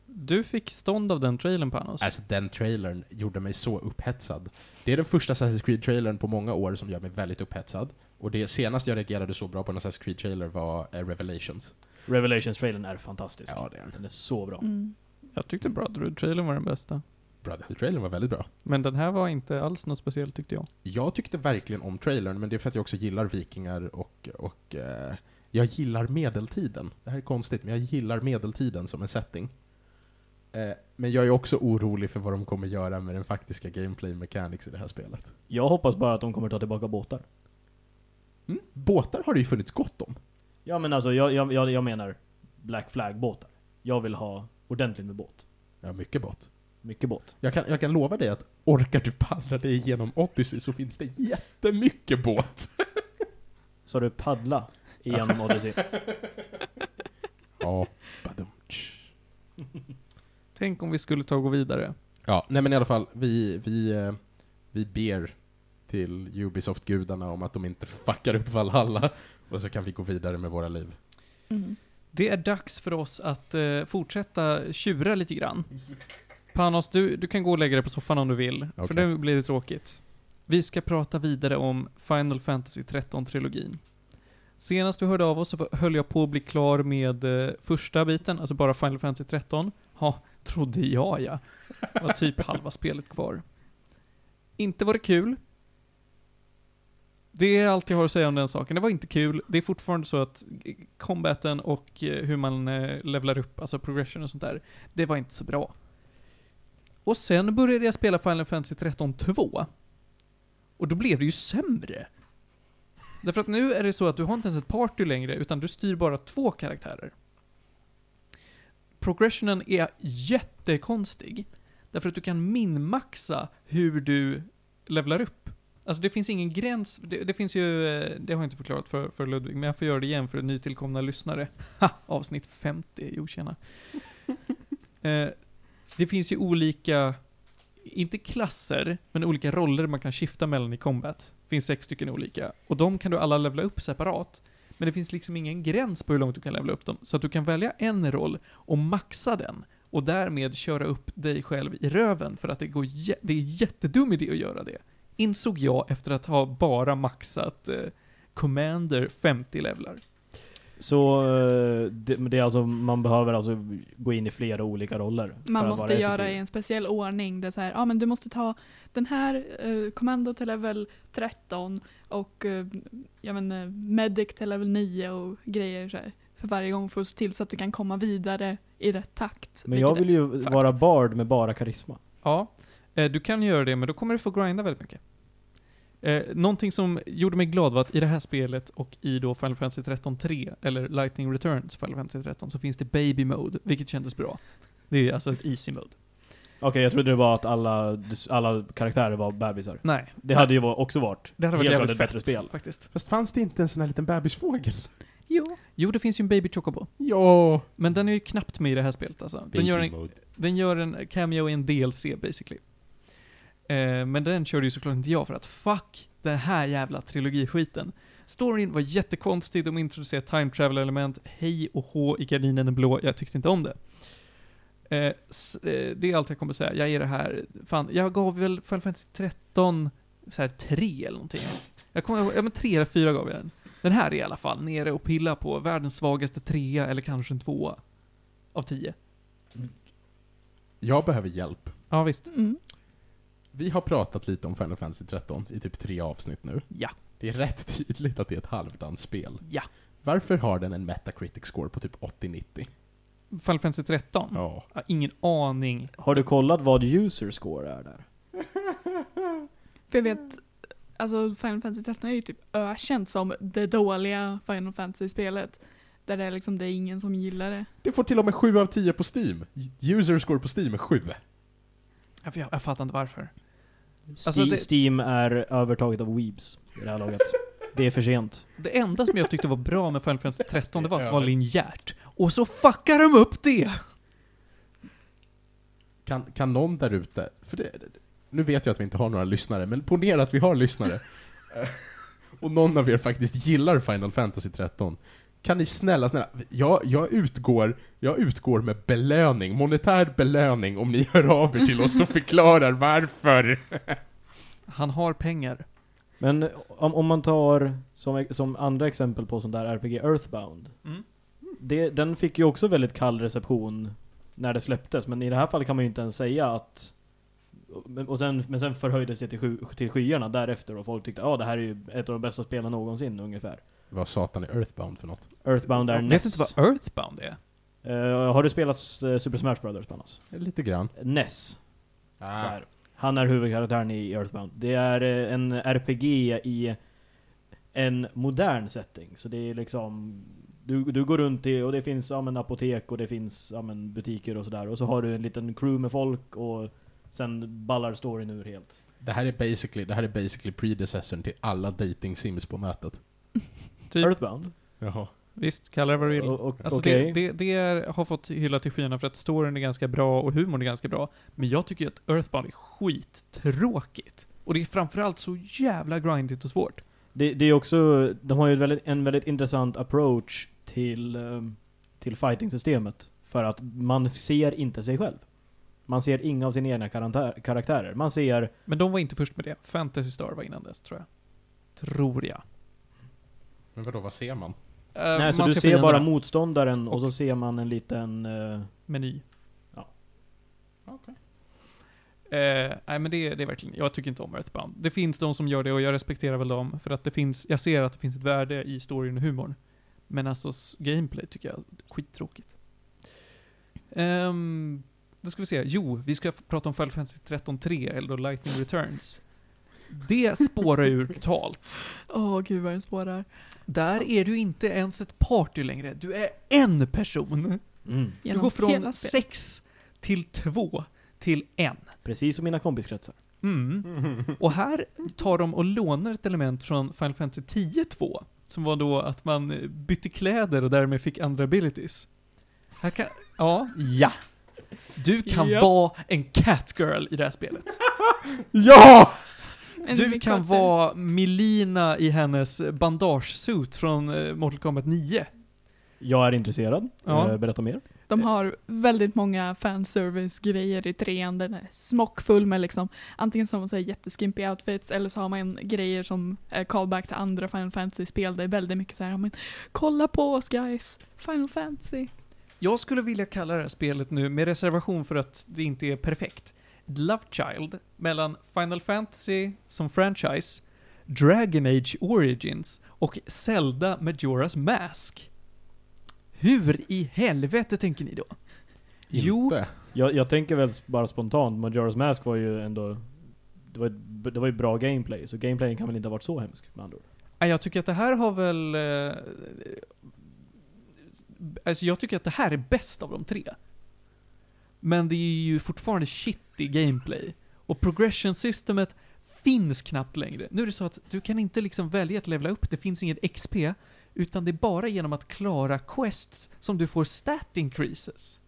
Du fick stånd av den trailern Panos. Alltså den trailern gjorde mig så upphetsad. Det är den första Assassin's Creed-trailern på många år som gör mig väldigt upphetsad. Och det senaste jag reagerade så bra på en Assassin's Creed-trailer var eh, Revelations. Revelations-trailern är fantastisk. Ja, det är den. Den är så bra. Mm. Jag tyckte Brotherhood-trailern var den bästa. Brotherhood-trailern var väldigt bra. Men den här var inte alls något speciellt tyckte jag. Jag tyckte verkligen om trailern, men det är för att jag också gillar vikingar och, och eh, jag gillar medeltiden. Det här är konstigt, men jag gillar medeltiden som en setting. Eh, men jag är också orolig för vad de kommer göra med den faktiska gameplay mechanics i det här spelet. Jag hoppas bara att de kommer ta tillbaka båtar. Mm? Båtar har det ju funnits gott om. Ja men alltså, jag, jag, jag, jag menar Black Flag-båtar. Jag vill ha ordentligt med båt. Ja, mycket båt. Mycket båt. Jag kan, jag kan lova dig att orkar du paddla dig igenom Odyssey så finns det jättemycket båt. Så du paddla igenom Odyssey. *laughs* Ja, badumtsch. Tänk om vi skulle ta och gå vidare. Ja, nej men i alla fall, vi, vi, eh, vi ber till Ubisoft-gudarna om att de inte fuckar upp Valhalla, och så kan vi gå vidare med våra liv. Mm. Det är dags för oss att eh, fortsätta tjura lite grann. Panos, du, du kan gå och lägga dig på soffan om du vill, för Okej. nu blir det tråkigt. Vi ska prata vidare om Final Fantasy 13-trilogin. Senast vi hörde av oss så höll jag på att bli klar med eh, första biten, alltså bara Final Fantasy 13. Ja, trodde jag ja. Det var typ halva spelet kvar. Inte var det kul. Det är allt jag har att säga om den saken. Det var inte kul. Det är fortfarande så att combaten och eh, hur man eh, levlar upp, alltså progression och sånt där, det var inte så bra. Och sen började jag spela Final Fantasy 13 2. Och då blev det ju sämre. Därför att nu är det så att du har inte ens ett party längre, utan du styr bara två karaktärer. Progressionen är jättekonstig. Därför att du kan minmaxa hur du levlar upp. Alltså det finns ingen gräns, det, det finns ju, eh, det har jag inte förklarat för, för Ludvig, men jag får göra det igen för nytillkomna lyssnare. *laughs* Ha! Avsnitt 50, jo tjena. *laughs* eh, det finns ju olika, inte klasser, men olika roller man kan skifta mellan i combat. Det finns sex stycken olika. Och de kan du alla levla upp separat. Men det finns liksom ingen gräns på hur långt du kan levla upp dem. Så att du kan välja en roll och maxa den. Och därmed köra upp dig själv i röven för att det, går det är jättedum idé att göra det. Insåg jag efter att ha bara maxat eh, Commander 50 levlar. Så eh, det, men det är alltså, man behöver alltså gå in i flera olika roller. Man måste göra i en speciell ordning. Det är så här, ja men du måste ta den här eh, kommando till level 13 och eh, jag vet inte, medic till level 9 och grejer så här, för varje gång för att se till så att du kan komma vidare i rätt takt. Men jag vill ju vara bard med bara karisma. Ja, eh, du kan göra det, men då kommer du få grinda väldigt mycket. Eh, någonting som gjorde mig glad var att i det här spelet och i då Final Fantasy 13 3, eller Lightning Returns Final Fantasy 13, så finns det Baby Mode, vilket kändes bra. Det är alltså ett Easy Mode. Okej, jag trodde det var att alla, alla karaktärer var bebisar. Nej. Det hade ju också varit Det hade varit helt ett bättre spel. faktiskt. Fast fanns det inte en sån här liten bebisfågel? Jo. Jo, det finns ju en Baby Chocobo. Ja! Men den är ju knappt med i det här spelet alltså. Den gör, en, mode. den gör en cameo i en DLC basically. Eh, men den körde ju såklart inte jag för att fuck den här jävla trilogiskiten. Storyn var jättekonstig, de introducerade time travel element, hej och hå i gardinen är blå, jag tyckte inte om det. Eh, eh, det är allt jag kommer säga. Jag är det här, fan, jag gav väl Final Fantasy 13 så här 3 eller någonting. Jag kommer ja men 3 eller 4 gav jag den. Den här är i alla fall nere och pillar på världens svagaste trea eller kanske en tvåa. Av 10. Jag behöver hjälp. Ja visst. Mm. Vi har pratat lite om Final Fantasy 13 i typ tre avsnitt nu. Ja. Det är rätt tydligt att det är ett halvdant spel. Ja. Varför har den en Metacritic score på typ 80-90? Final Fantasy 13? Ja. Jag har ingen aning. Har du kollat vad user score är där? *laughs* För jag vet, alltså Final Fantasy 13 är ju typ ökänt som det dåliga Final Fantasy-spelet. Där det är liksom, det är ingen som gillar det. Det får till och med 7 av 10 på Steam. User score på Steam är 7. Jag, jag, jag fattar inte varför. Alltså, det- Steam är övertaget av Weebs i det här laget. Det är för sent. Det enda som jag tyckte var bra med Final Fantasy 13, det var att det var linjärt. Och så fuckar de upp det! Kan, kan någon där ute, för det, nu vet jag att vi inte har några lyssnare, men ponera att vi har lyssnare. *laughs* Och någon av er faktiskt gillar Final Fantasy 13. Kan ni snälla, snälla, jag, jag, utgår, jag utgår med belöning, monetär belöning, om ni hör av er till oss och *laughs* förklarar varför. Han har pengar. Men om, om man tar som, som andra exempel på sån där RPG Earthbound. Mm. Det, den fick ju också väldigt kall reception när det släpptes, men i det här fallet kan man ju inte ens säga att men- och sen, men sen förhöjdes det till, sky, till skyarna därefter och folk tyckte ja det här är ju ett av de bästa spelen någonsin ungefär. Vad satan är Earthbound för något? Earthbound är Jag vet NES. inte vad Earthbound är. Eh, har du spelat eh, Super Smash Brothers Panas? Lite grann. NES. Ah. Där. Han är huvudkaraktären i Earthbound. Det är eh, en RPG i en modern setting. Så det är liksom... Du, du går runt i, och det finns ja, men, apotek och det finns ja, men, butiker och sådär. Och så har du en liten crew med folk och sen ballar storyn ur helt. Det här är basically, det här är basically predecessorn till alla dating sims på nätet. Typ. Earthbound? Jaha. Visst, kalla det vad du vill. O- och- Alltså Okej. det, det, det är, har fått hylla till skyarna för att storyn är ganska bra och humorn är ganska bra. Men jag tycker ju att Earthbound är skittråkigt. Och det är framförallt så jävla grindigt och svårt. Det, det är också, de har ju väldigt, en väldigt intressant approach till, ehm, till fighting-systemet. För att man ser inte sig själv. Man ser inga av sina egna karaktärer. Man ser, Men de var inte först med det. Fantasy Star var innan dess, tror jag. Tror jag. Men vadå, vad ser man? Eh, nej, så man du ser bara motståndaren och, Och- så ser man en liten... eh, Meny. Ja. Okej. Eh, nej men det, det är verkligen, jag tycker inte om Earthbound. Det finns de som gör det och jag respekterar väl dem, för att det finns, jag ser att det finns ett värde i storyn och humorn. Men alltså, gameplay tycker jag är skittråkigt. Um, då ska vi se, jo, vi ska prata om Final Fantasy 13.3, eller då Lightning Returns. Det spårar ur totalt. *laughs* Åh gud vad den spårar. Där är du inte ens ett party längre, du är en person. mm, Du går från sex till två till en. precis som mina kompiskretsar. Mm. *laughs* Och här tar de och lånar ett element från Final Fantasy 10-2, som var då att man bytte kläder och därmed fick andra abilities. Här kan, ja, ja. Du kan Japp. vara en catgirl i det här spelet. *laughs* Ja! Du kan vara Melina i hennes bandagesuit från eh, Mortal Kombat 9. Jag är intresserad. Ja. Eh, berätta mer. De har väldigt många fanservice-grejer i trean. Den är smockfull med liksom, antingen så har man så här jätteskimpy outfits eller så har man grejer som är callback till andra Final Fantasy-spel. Det är väldigt mycket så här, men kolla på oss guys, Final Fantasy. Jag skulle vilja kalla det här spelet nu, med reservation för att det inte är perfekt, Love Child mellan Final Fantasy som franchise, Dragon Age Origins och Zelda Majora's Mask. Hur i helvete tänker ni då? Jo. Inte. Jag, jag tänker väl bara spontant, Majora's Mask var ju ändå... Det var, det var ju bra gameplay, så gameplayen kan väl inte ha varit så hemsk med andra ord. Ja, Jag tycker att det här har väl... Eh, alltså jag tycker att det här är bäst av de tre. Men det är ju fortfarande shitty gameplay. Och progression systemet finns knappt längre. Nu är det så att du kan inte liksom välja att levela upp, det finns inget XP, utan det är bara genom att klara quests som du får stat increases.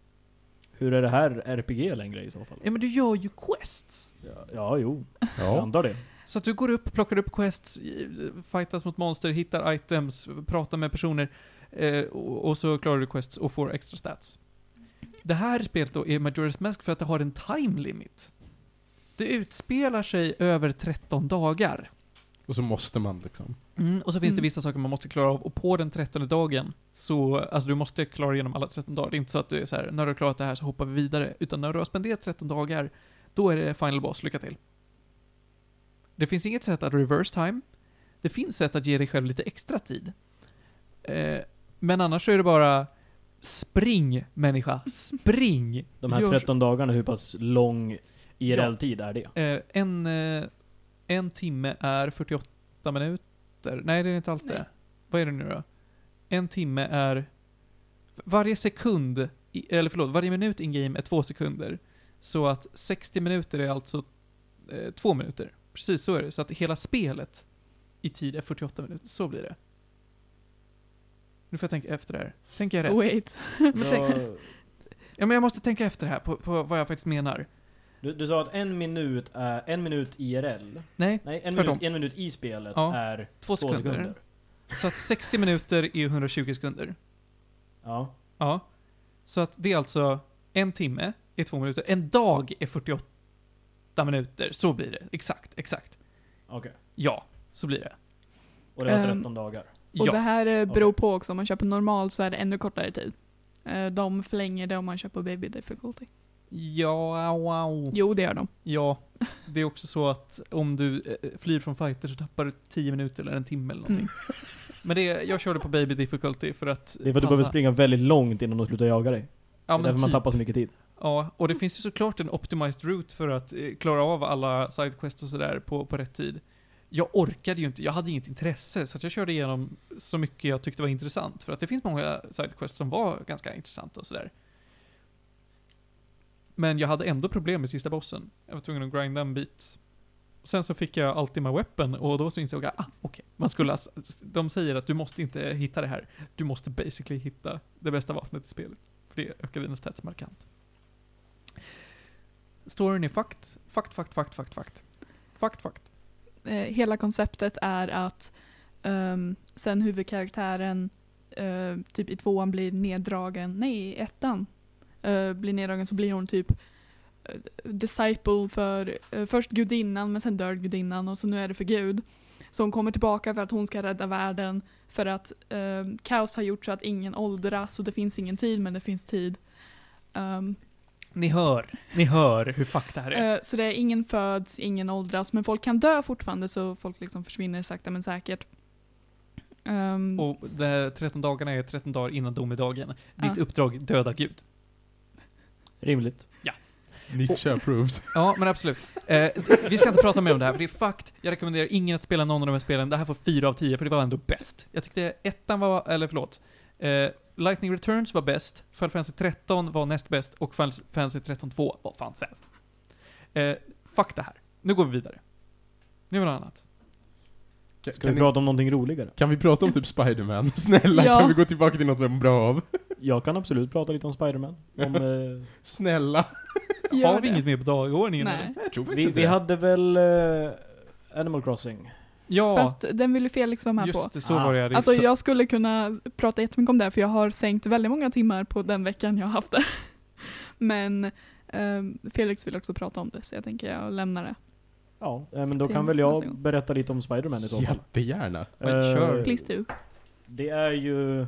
Hur är det här RPG längre i så fall? Ja men du gör ju quests. Ja, ja jo. Jag Ja. antar det. Så att du går upp, plockar upp quests, fightas mot monster, hittar items, pratar med personer, eh, och, och så klarar du quests och får extra stats. Det här spelet då är Majora's Mask för att det har en time limit. Det utspelar sig över 13 dagar. Och så måste man liksom. Mm, och så finns det Mm. vissa saker man måste klara av, och på den 13 dagen så, alltså du måste klara igenom alla 13 dagar. Det är inte så att du är så här, när du har klarat det här så hoppar vi vidare. Utan när du har spenderat 13 dagar, då är det final boss, lycka till. Det finns inget sätt att reverse time. Det finns sätt att ge dig själv lite extra tid. Eh, men annars så är det bara, spring människa, spring! De här Gör- 13 dagarna, hur pass lång IRL-tid är det? Eh, en, eh, en timme är 48 minuter. Nej, det är inte alls Nej. det. Vad är det nu då? En timme är... Varje sekund, i, eller förlåt, varje minut in-game är två sekunder. Så att 60 minuter är alltså eh, två minuter. Precis så är det. Så att hela spelet i tid är 48 minuter. Så blir det. Nu får jag tänka efter här. Tänker jag rätt? Wait. Men tänk- Så, Ja, men jag måste tänka efter här på, på vad jag faktiskt menar. du, du sa att en minut är en minut IRL. Nej, Nej, en minut, en minut i spelet Ja. är två två sekunder. sekunder. Så att 60 minuter är 120 sekunder. Ja. Ja. Så att det är alltså en timme är två minuter. En dag är 48 minuter. Så blir det. Exakt, exakt. Okej. Ja, så blir det. Och det var Ehm, 13 dagar. Och det Ja. här eh, beror på också, om man köper normal så är det ännu kortare tid. Eh, De förlänger det om man köper baby difficulty. Ja, wow. Jo, det gör de. Ja. Det är också så att om du eh, flyr från fighter så tappar du 10 minuter eller en timme eller någonting. Men det, jag körde på baby difficulty för att... Det är för att du palla. behöver springa väldigt långt innan de slutar jaga dig. Ja, det är därför man typ. tappar så mycket tid. Ja, och det finns ju såklart en optimized route för att klara av alla sidequests och sådär på, på rätt tid. Jag orkade ju inte, jag hade inget intresse, så att jag körde igenom så mycket jag tyckte var intressant. För att det finns många sidequests som var ganska intressanta och sådär. Men jag hade ändå problem med sista bossen. Jag var tvungen att grinda en bit. Sen så fick jag Ultima Weapon och då så insåg jag, ah, okej. Man skulle, alltså- de säger att du måste inte hitta det här. Du måste basically hitta det bästa vapnet i spelet. För det ökar dina stats markant. Storyn är fakt, fakt, fakt, fakt, fakt, fakt. Fakt, fakt. Eh, hela konceptet är att um, sen huvudkaraktären uh, typ i tvåan blir neddragen, nej i ettan, uh, blir neddragen så blir hon typ eh, disciple för först gudinnan men sen dör gudinnan och så nu är det för Gud. Så hon kommer tillbaka för att hon ska rädda världen för att ehm, kaos har gjort så att ingen åldras och det finns ingen tid men det finns tid. Um, ni hör, ni hör hur fuck det här är. Eh, Så det är ingen föds, ingen åldras, men folk kan dö fortfarande så folk liksom försvinner sakta men säkert. Ehm, Och de här 13 dagarna är 13 dagar innan domedagen. Ditt Ja. uppdrag, döda Gud. Rimligt. Nietzsche approves. *laughs* Ja, men absolut. Eh, vi ska inte prata mer om det här, för det är fakt. Jag rekommenderar ingen att spela någon av de här spelen. Det här får 4 av 10, för det var ändå bäst. Jag tyckte ettan var, eller förlåt, eh, Lightning Returns var bäst, Final Fantasy 13 var näst bäst och Final Fantasy 13 2 var fan sämst. Eh, fuck det här. Nu går vi vidare. Nu är det något annat. Kan, Ska kan, vi ni, prata om någonting roligare? kan vi prata om typ Spiderman? *laughs* Snälla, Ja. kan vi gå tillbaka till något vi mår bra av? Jag kan absolut prata lite om Spiderman. Om, *laughs* eh, Snälla. gör Har vi det. inget mer på dagordningen? Nej. eller? Jag tror vi, inte vi hade väl eh, Animal Crossing? Ja, Fast den vill ju Felix vara med på. just det, så Ah. var det. Alltså så, jag skulle kunna prata jättemycket om det för jag har sänkt väldigt många timmar på den veckan jag har haft det. *laughs* Men ehm, Felix vill också prata om det så jag tänker jag lämnar det. Ja, eh, men då kan väl jag berätta lite om Spiderman i så fall. Jättegärna. Men kör. Eh, Please do. Det är ju...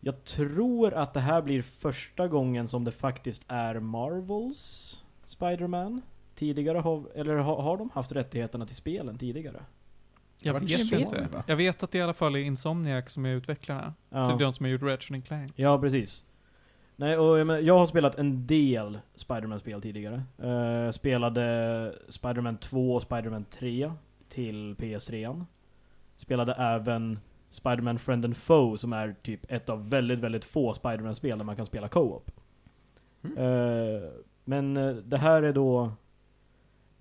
Jag tror att det här blir första gången som det faktiskt är Marvels Spiderman. Tidigare har, eller har, har de haft rättigheterna till spelen tidigare? jag Det var vet inte. va? Jag vet att det i alla fall är Insomniac som är utvecklarna. Ja. Så det är de som har gjort Ratchet and Clank. Ja, precis. Nej, och jag, menar, jag har spelat en del Spiderman-spel tidigare. Eh, spelade Spiderman 2 och Spiderman 3 till PS3. Spelade även Spiderman Friend and Foe som är typ ett av väldigt, väldigt få Spiderman-spel där man kan spela co-op. Mm. Eh, men eh, det här är då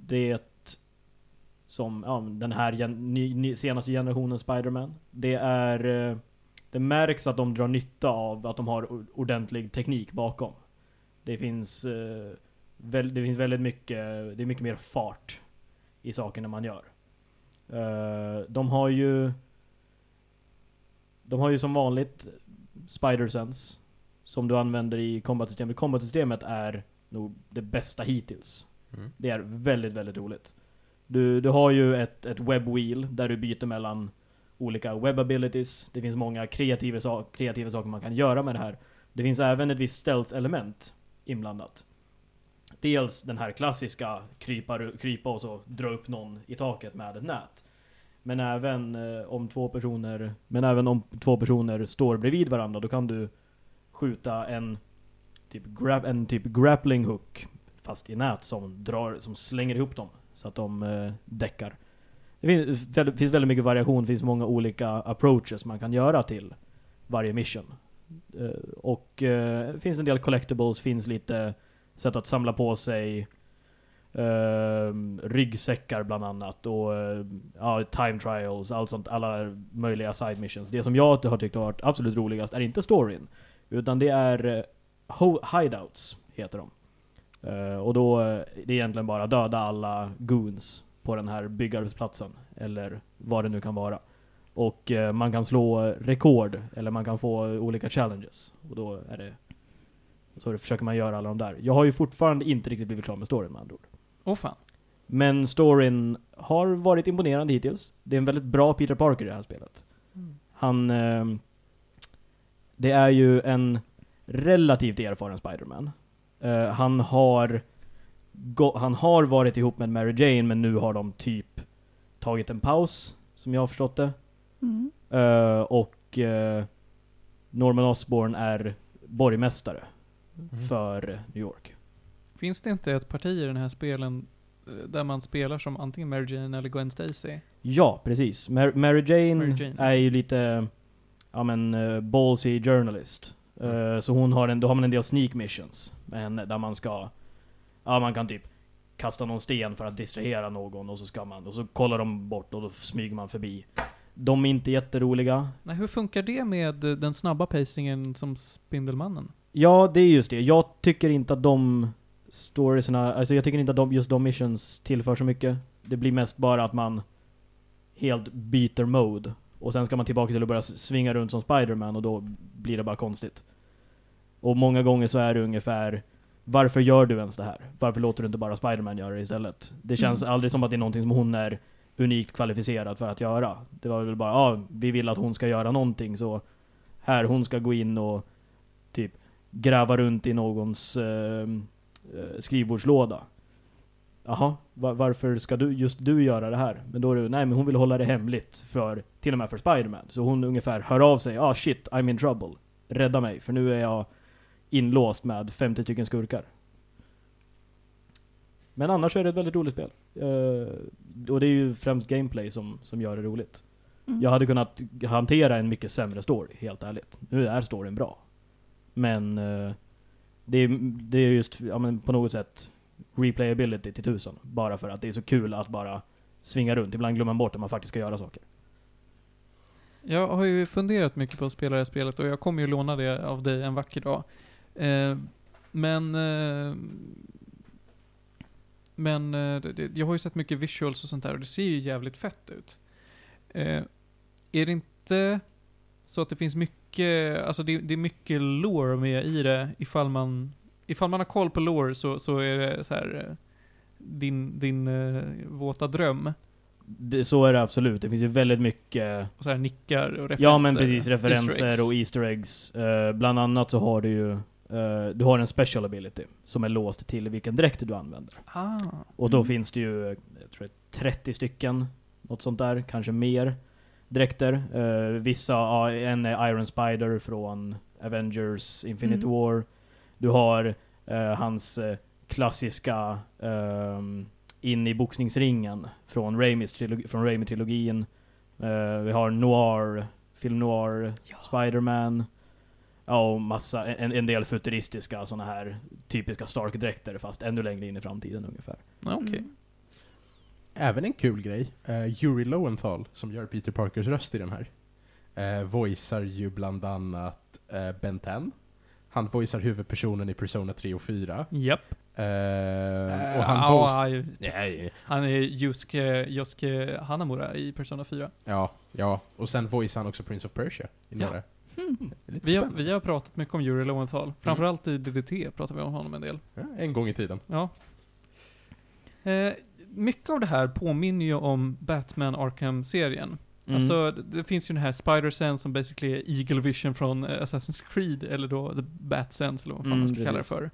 det som, ja, den här gen, ny, ny, senaste generationen Spiderman. Det är eh, det märks att de drar nytta av att de har ordentlig teknik bakom. Det finns, eh, det finns väldigt mycket, det är mycket mer fart i sakerna man gör. Eh, de har ju De har ju som vanligt Spider-Sense som du använder i combat-systemet. Combat-systemet är nog det bästa hittills. Mm. Det är väldigt, väldigt roligt. Du, du har ju ett, ett web wheel där du byter mellan olika web abilities. Det finns många kreativa, sak, kreativa saker man kan göra med det här. Det finns även ett visst stealth-element inblandat. Dels den här klassiska krypa, krypa och så dra upp någon i taket med ett nät. Men även eh, om två personer Men även om två personer står bredvid varandra då kan du skjuta en typ, grab, en typ grappling hook fast i nät som drar, som slänger ihop dem så att de eh, däckar. Det finns, väldigt- finns väldigt mycket variation, det finns många olika approaches man kan göra till varje mission. Eh, och eh, det finns en del collectibles, finns lite sätt att samla på sig eh, ryggsäckar bland annat och eh, ja, time trials, allt sånt, alla möjliga side missions. Det som jag har tyckt har varit absolut roligast är inte storyn, utan det är eh, hideouts, heter de. Eh, och då, eh, det är egentligen bara döda alla goons på den här byggarbetsplatsen, eller vad det nu kan vara. Och eh, man kan slå rekord, eller man kan få olika challenges. Och då är det så det försöker man göra alla de där. Jag har ju fortfarande inte riktigt blivit klar med storyn med andra ord. Åh fan. Men storyn har varit imponerande hittills. Det är en väldigt bra Peter Parker i det här spelet. Han... ehm, det är ju en relativt erfaren Spider-Man. Eh, han har... Han har varit ihop med Mary Jane, men nu har de typ tagit en paus, som jag har förstått det. Mm. Eh, och eh, Norman Osborn är borgmästare för New York. Finns det inte ett parti i den här spelen där man spelar som antingen Mary Jane eller Gwen Stacy? Ja, precis. Mar- Mary, Jane Mary Jane. är ju lite, ja men, uh, ballsy journalist. Eh, så hon har en, då har man en del sneak missions med henne, där man ska, ja man kan typ kasta någon sten för att distrahera någon och så ska man, och så kollar de bort och då smyger man förbi. De är inte jätteroliga. Nej, hur funkar det med eh, den snabba pacingen som Spindelmannen? Ja, det är just det. Jag tycker inte att de storiesna, alltså jag tycker inte att de, just de missions tillför så mycket. Det blir mest bara att man helt byter mode. Och sen ska man tillbaka till att börja svinga runt som Spider-Man och då blir det bara konstigt. Och många gånger så är det ungefär Varför gör du ens det här? Varför låter du inte bara Spider-Man göra det istället? Det känns Mm. aldrig som att det är någonting som hon är unikt kvalificerad för att göra. Det var väl bara, ja, vi vill att hon ska göra någonting så här, hon ska gå in och typ gräva runt i någons eh, eh, skrivbordslåda. Jaha, va- varför ska du, just du göra det här? Men då är det, nej men hon vill hålla det hemligt för, till och med för Spiderman. Så hon ungefär hör av sig, ah shit, I'm in trouble. Rädda mig, för nu är jag inlåst med 50 stycken skurkar. Men annars är det ett väldigt roligt spel. Eh, och det är ju främst gameplay som, som gör det roligt. Mm. Jag hade kunnat hantera en mycket sämre story, helt ärligt. Nu är storyn bra. Men eh, det, är, det är just, ja men på något sätt, replayability till tusen. Bara för att det är så kul att bara svinga runt. Ibland glömmer man bort att man faktiskt ska göra saker. Jag har ju funderat mycket på att spela det här spelet och jag kommer ju låna det av dig en vacker dag. Eh, men... Eh, men eh, det, jag har ju sett mycket visuals och sånt där och det ser ju jävligt fett ut. Eh, är det inte så att det finns mycket, alltså det, det är mycket lore med i det ifall man, ifall man har koll på lore så, så är det så här eh, din, din eh, våta dröm. Det, så är det absolut. Det finns ju väldigt mycket Och så här nickar och referenser. Ja men precis, Easter referenser och Easter eggs. Eh, bland annat så har du ju eh, Du har en special ability som är låst till vilken dräkt du använder. Ah. Och då Mm. finns det ju, jag tror det är 30 stycken, något sånt där, kanske mer dräkter. Eh, vissa, en är Iron Spider från Avengers Infinity Mm. War. Du har eh, hans eh, klassiska ehm, in i boxningsringen från Raimis trilogi, från Raimi-trilogin. Eh, vi har Noir, film Noir, Spider-Man. Ja, och massa, en, en del futuristiska såna här typiska Stark-dräkter fast ännu längre in i framtiden ungefär. Ja, Okej. Mm. Även en kul grej, uh, Yuri Lowenthal, som gör Peter Parkers röst i den här, uh, voicear ju bland annat uh, Ben 10. Han voicear huvudpersonen i Persona 3 och 4. Japp. Eh, och Eh, han ja, voice... ja, Nej, Han är Yusuke, Yosuke Hanamura i Persona 4. ja, ja. Och sen voicear han också Prince of Persia i Ja. några. Mm. Vi har, vi har pratat mycket om Yuri Lowenthal. Framförallt i DDT pratar vi om honom en del. Ja, en gång i tiden. Ja. Eh, mycket av det här påminner ju om Batman Arkham-serien. Mm. Alltså, det, det finns ju den här Spider Sense som basically är Eagle Vision från eh, Assassin's Creed, eller då The Bat Sense, eller vad fan Mm, man ska kalla det precis. för.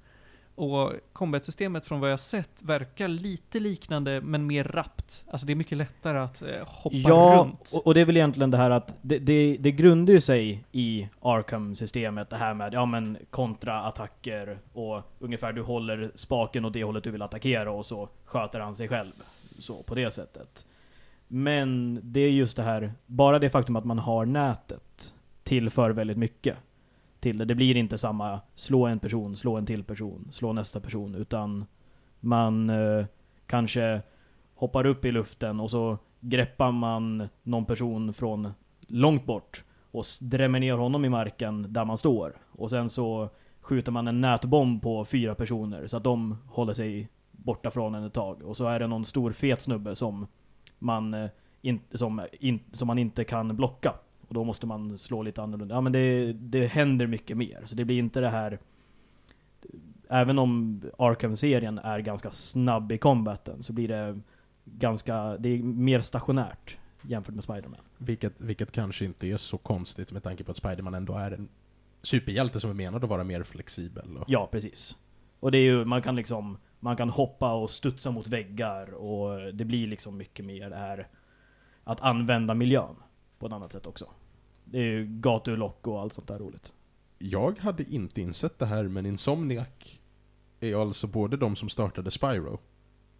Och combat-systemet från vad jag sett verkar lite liknande, men mer rappt. Alltså det är mycket lättare att eh, hoppa Ja, runt. och, och det är väl egentligen det här att det, det, det grundar ju sig i Arkham-systemet, det här med ja men kontra-attacker och ungefär du håller spaken åt det hållet du vill attackera och så sköter han sig själv. Så, på det sättet. Men det är just det här, bara det faktum att man har nätet tillför väldigt mycket till det. Det blir inte samma slå en person, slå en till person, slå nästa person, utan man eh, kanske hoppar upp i luften och så greppar man någon person från långt bort och drämmer ner honom i marken där man står. Och sen så skjuter man en nätbomb på fyra personer så att de håller sig borta från en ett tag. Och så är det någon stor fet snubbe som man, eh, in, som, eh, in, som man inte kan blocka. Och då måste man slå lite annorlunda. Ja men det, det händer mycket mer. Så det blir inte det här Även om Arkham-serien är ganska snabb i combaten så blir det ganska, det är mer stationärt jämfört med Spider-Man. Vilket, vilket kanske inte är så konstigt med tanke på att Spiderman ändå är en superhjälte som är menad att vara mer flexibel. Och, Ja, precis. Och det är ju, man kan liksom, man kan hoppa och studsa mot väggar och det blir liksom mycket mer det här att använda miljön på ett annat sätt också. Det är ju gatulock och allt sånt där roligt. Jag hade inte insett det här, men Insomniac är alltså både de som startade Spyro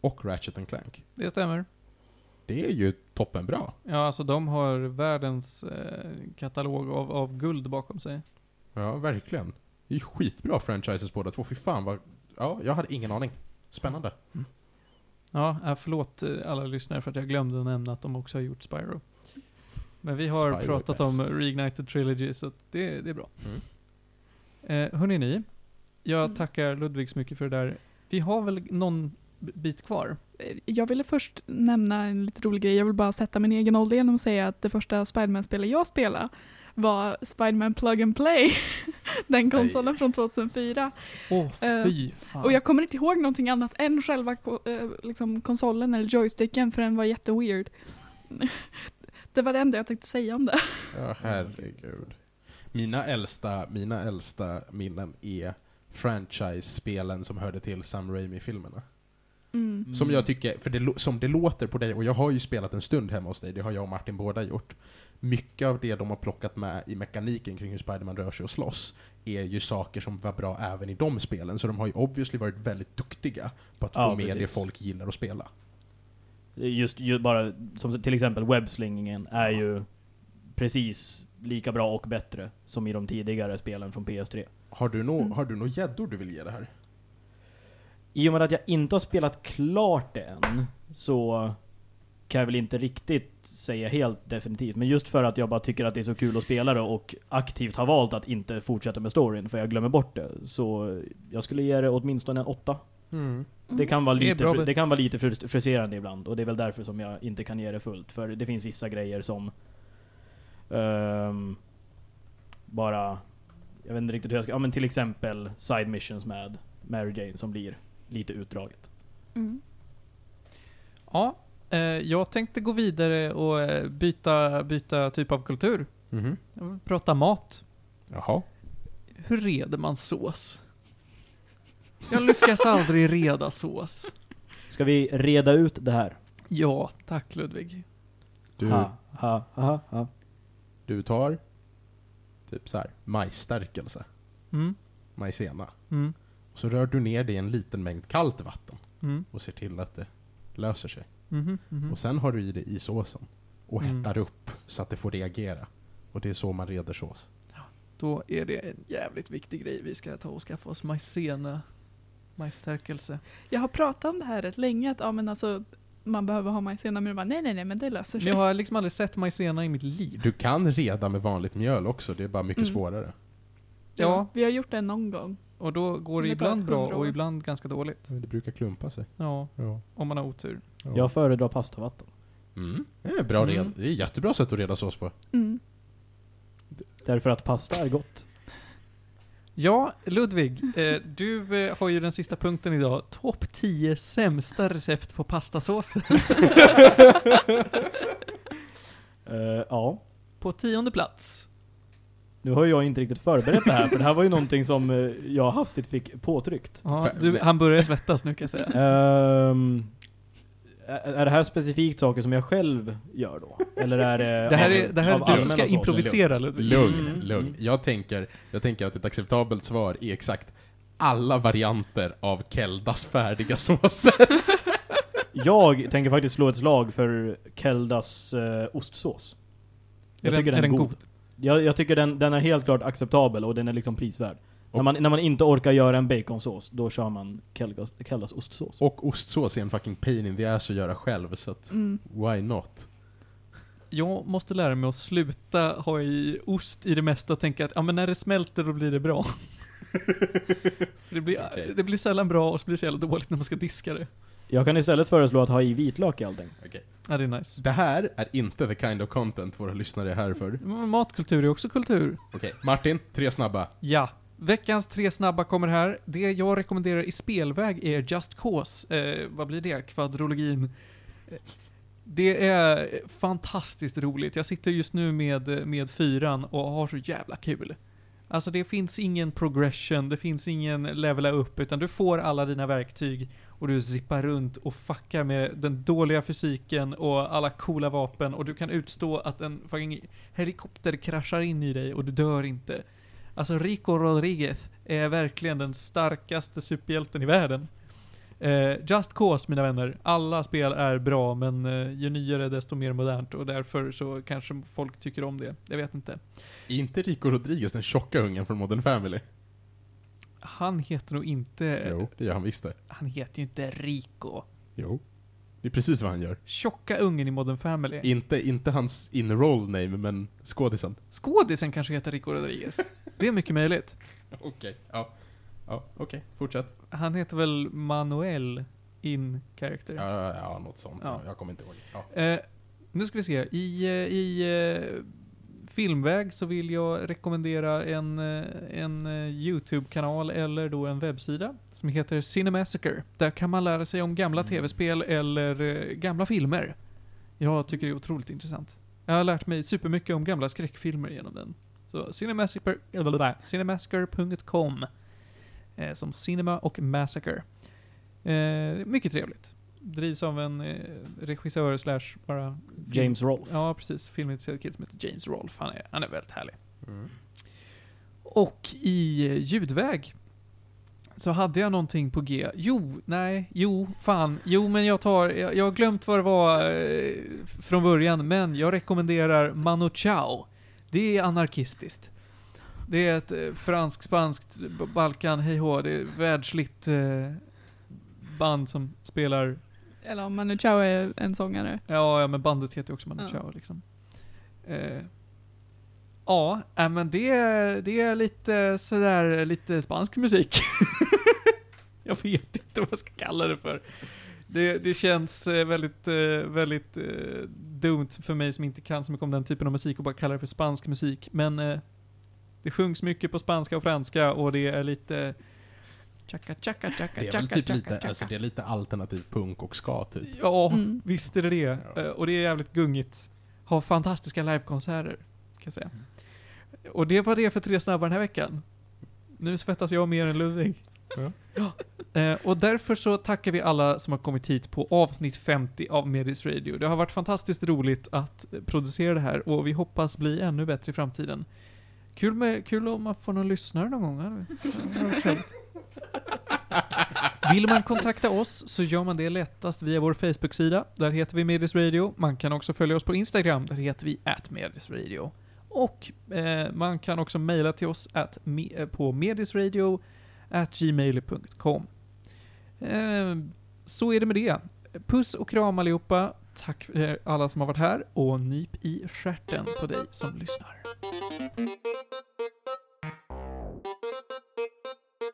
och Ratchet and Clank. Det stämmer. Det är ju toppenbra. Ja, alltså de har världens eh, katalog av, av guld bakom sig. Ja, verkligen. Det är ju skitbra franchises båda två. Fy fan vad... Ja, jag hade ingen aning. Spännande. Ja, äh, förlåt eh, alla lyssnare för att jag glömde att nämna att de också har gjort Spyro. Men vi har Spyro pratat om Reignited Trilogy, så det, det är bra. Mm. Eh, hörni ni, jag Mm. tackar Ludvig så mycket för det där. Vi har väl någon bit kvar? Eh, Jag ville först nämna en lite rolig grej. Jag vill bara sätta min egen ålder genom att säga att det första Spiderman-spelet jag spelade var Spiderman Plug and Play. *laughs* Den konsolen från 2004. Åh, Eh, fy fan. Och jag kommer inte ihåg någonting annat än själva eh, liksom konsolen eller joysticken för den var jätteweird. Det var det enda jag tänkte säga om det. Ja, herregud. Mina äldsta, mina äldsta minnen är franchise-spelen som hörde till Sam Raimi-filmerna. Mm. Som jag tycker, för det, som det låter på dig, och jag har ju spelat en stund hemma hos dig, det har jag och Martin båda gjort. Mycket av det de har plockat med i mekaniken kring hur Spiderman rör sig och slåss är ju saker som var bra även i de spelen, så de har ju obviously varit väldigt duktiga på att få Ja, med det precis. folk gillar att spela. Just, ju bara, som till exempel webbslingingen är ju precis lika bra och bättre som i de tidigare spelen från PS3. Har du nå- Mm. har du några gäddor du vill ge det här? I och med att jag inte har spelat klart det än, så kan jag väl inte riktigt säga helt definitivt. Men just för att jag bara tycker att det är så kul att spela det och aktivt har valt att inte fortsätta med storyn, för jag glömmer bort det. Så jag skulle ge det åtminstone en åtta. Det kan vara Det lite, bet- det kan vara lite frust- frustrerande ibland, och det är väl därför som jag inte kan ge det fullt. För det finns vissa grejer som ehm, bara, jag vet inte riktigt hur jag ska, ja men till exempel side missions med Mary Jane som blir lite utdraget. Mm. Ja, eh, jag tänkte gå vidare och eh, byta, byta typ av kultur. Mhm. Jag vill prata mat. Jaha. Hur reder man sås? Jag lyckas aldrig reda sås. Ska vi reda ut det här? Ja, tack Ludvig. Du, Ha, ha, ha, ha. du tar typ så här majsstärkelse, Mm, majsena, mm, och så rör du ner det i en liten mängd kallt vatten mm, och ser till att det löser sig. mhm, mhm. Och sen har du i det i såsen och Mm. hettar upp så att det får reagera. Och det är så man reder sås. Då är det en jävligt viktig grej vi ska ta och skaffa oss majsena. Majsstärkelse. Jag har pratat om det här rätt länge, att ja, men alltså, man behöver ha majsena, men jag bara, nej nej nej, men det löser Men sig. jag har liksom aldrig sett majsena i mitt liv. Du kan reda med vanligt mjöl också, det är bara mycket Mm. svårare. Ja. Vi har gjort det någon gång. Och då går det Det ibland bra och ibland ganska dåligt. Det brukar klumpa sig. Ja, Ja. om man har otur. Ja. Jag föredrar pastavatten. Mm. Det är bra Mm. red. Det är ett jättebra sätt att reda sås på. Mm. Därför att pasta är gott. Ja, Ludvig, eh, du eh, har ju den sista punkten idag. Topp 10 sämsta recept på pastasåser. *laughs* Eh, ja. På tionde plats. Nu har jag inte riktigt förberett det här, för det här var ju någonting som eh, jag hastigt fick påtryckt. Ja, du, han börjar svettas nu kan jag säga. Ehm, är det här specifikt saker som jag själv gör då? Eller är det Det här är, det här är du som ska improvisera Ludvig. Lugn, Mm. lugn. Jag tänker, jag tänker att ett acceptabelt svar är exakt alla varianter av Keldas färdiga såser. *laughs* Jag tänker faktiskt slå ett slag för Keldas eh, ostsås. Är den, är den god? Jag, jag tycker den, den är helt klart acceptabel och den är liksom prisvärd. När man, när man inte orkar göra en baconsås, då kör man Keldas, Keldas ostsås. Och ostsås är en fucking pain in the ass att göra själv, så att Mm. why not? Jag måste lära mig att sluta ha i ost i det mesta och tänka att ja, men när det smälter då blir det bra. *laughs* det, blir, Okej. det blir sällan bra och så blir det så jävla dåligt när man ska diska det. Jag kan istället föreslå att ha i vitlök i allting. Ja, det är nice. Det här är inte the kind of content våra lyssnare är här för. Matkultur är också kultur. Okej, Martin, tre snabba. Ja. Veckans tre snabba kommer här. Det jag rekommenderar i spelväg är Just Cause. Eh, vad blir det? Kvadrologin. Eh, det är fantastiskt roligt. Jag sitter just nu med, eh, med fyran och har så jävla kul. Alltså det finns ingen progression, det finns ingen levela upp, utan du får alla dina verktyg och du zippar runt och fuckar med den dåliga fysiken och alla coola vapen och du kan utstå att en fucking helikopter kraschar in i dig och du dör inte. Alltså Rico Rodriguez är verkligen den starkaste superhjälten i världen. Eh, Just Cause mina vänner, alla spel är bra men eh, ju nyare desto mer modernt och därför så kanske folk tycker om det. Jag vet inte. Är inte Rico Rodriguez den tjocka ungen från Modern Family? Han heter nog inte... Jo, det gör han visst det. Han heter ju inte Rico. Jo. Det är precis vad han gör. Tjocka ungen i Modern Family. Inte, inte hans in-roll name, men skådisen. Skådisen kanske heter Rico Rodriguez. Det är mycket möjligt. *laughs* Okej, ja. Ja, okej, fortsätt. Han heter väl Manuel in character. Ja, ja, ja, något sånt. Ja. Jag kommer inte ihåg. Ja. Eh, nu ska vi se. I, eh, i eh, filmväg så vill jag rekommendera en, eh, en eh, YouTube-kanal eller då en webbsida som heter Cinemassacre. Där kan man lära sig om gamla Mm. tv-spel eller eh, gamla filmer. Jag tycker det är otroligt intressant. Jag har lärt mig supermycket om gamla skräckfilmer genom den. Så cinemassacre.com *laughs* eh, Som cinema och massacre. Eh, mycket trevligt. Drivs av en eh, regissör slash bara... James Rolfe. Ja, precis. Filmintresserad kille som heter James Rolfe. Han är, han är väldigt härlig. Mm. Och i eh, ljudväg så hade jag någonting på G. Jo, nej, jo, fan. Jo, men jag tar, jag, jag har glömt vad det var eh, från början, men jag rekommenderar Manu Chao. Det är anarkistiskt. Det är ett eh, fransk-spanskt Balkan, hej det är världsligt eh, band som spelar Eller om Manu Chao är en sångare. Ja, ja men bandet heter ju också Manu Ja. Chao liksom. Eh, ja, äh, men det, det är lite sådär, lite spansk musik. *laughs* jag vet inte vad jag ska kalla det för. Det, det känns eh, väldigt, eh, väldigt eh, dumt för mig som inte kan så mycket om den typen av musik och bara kalla det för spansk musik. Men det sjungs mycket på spanska och franska och det är lite Chaka, chaka, chaka, Det är chaka, väl typ chaka, lite, chaka. alltså det är lite alternativ punk och ska typ. Ja, Mm. visst är det det. Ja. Eh, Och det är jävligt gungigt. Har fantastiska livekonserter, kan jag säga. Och det var det för tre snabba den här veckan. Nu svettas jag mer än Ludvig. Ja. Ja. Eh, Och därför så tackar vi alla som har kommit hit på avsnitt 50 av Medis Radio. Det har varit fantastiskt roligt att producera det här och vi hoppas bli ännu bättre i framtiden. Kul, med, kul om man får någon lyssnare någon gång. *laughs* Vill man kontakta oss så gör man det lättast via vår Facebook-sida. Där heter vi Medis Radio. Man kan också följa oss på Instagram. Där heter vi @medisradio. Och eh, man kan också mejla till oss at me, eh, på medisradio.gmail.com. Eh, så är det med det. Puss och kram allihopa. Tack för alla som har varit här och nyp i stjärten på dig som lyssnar.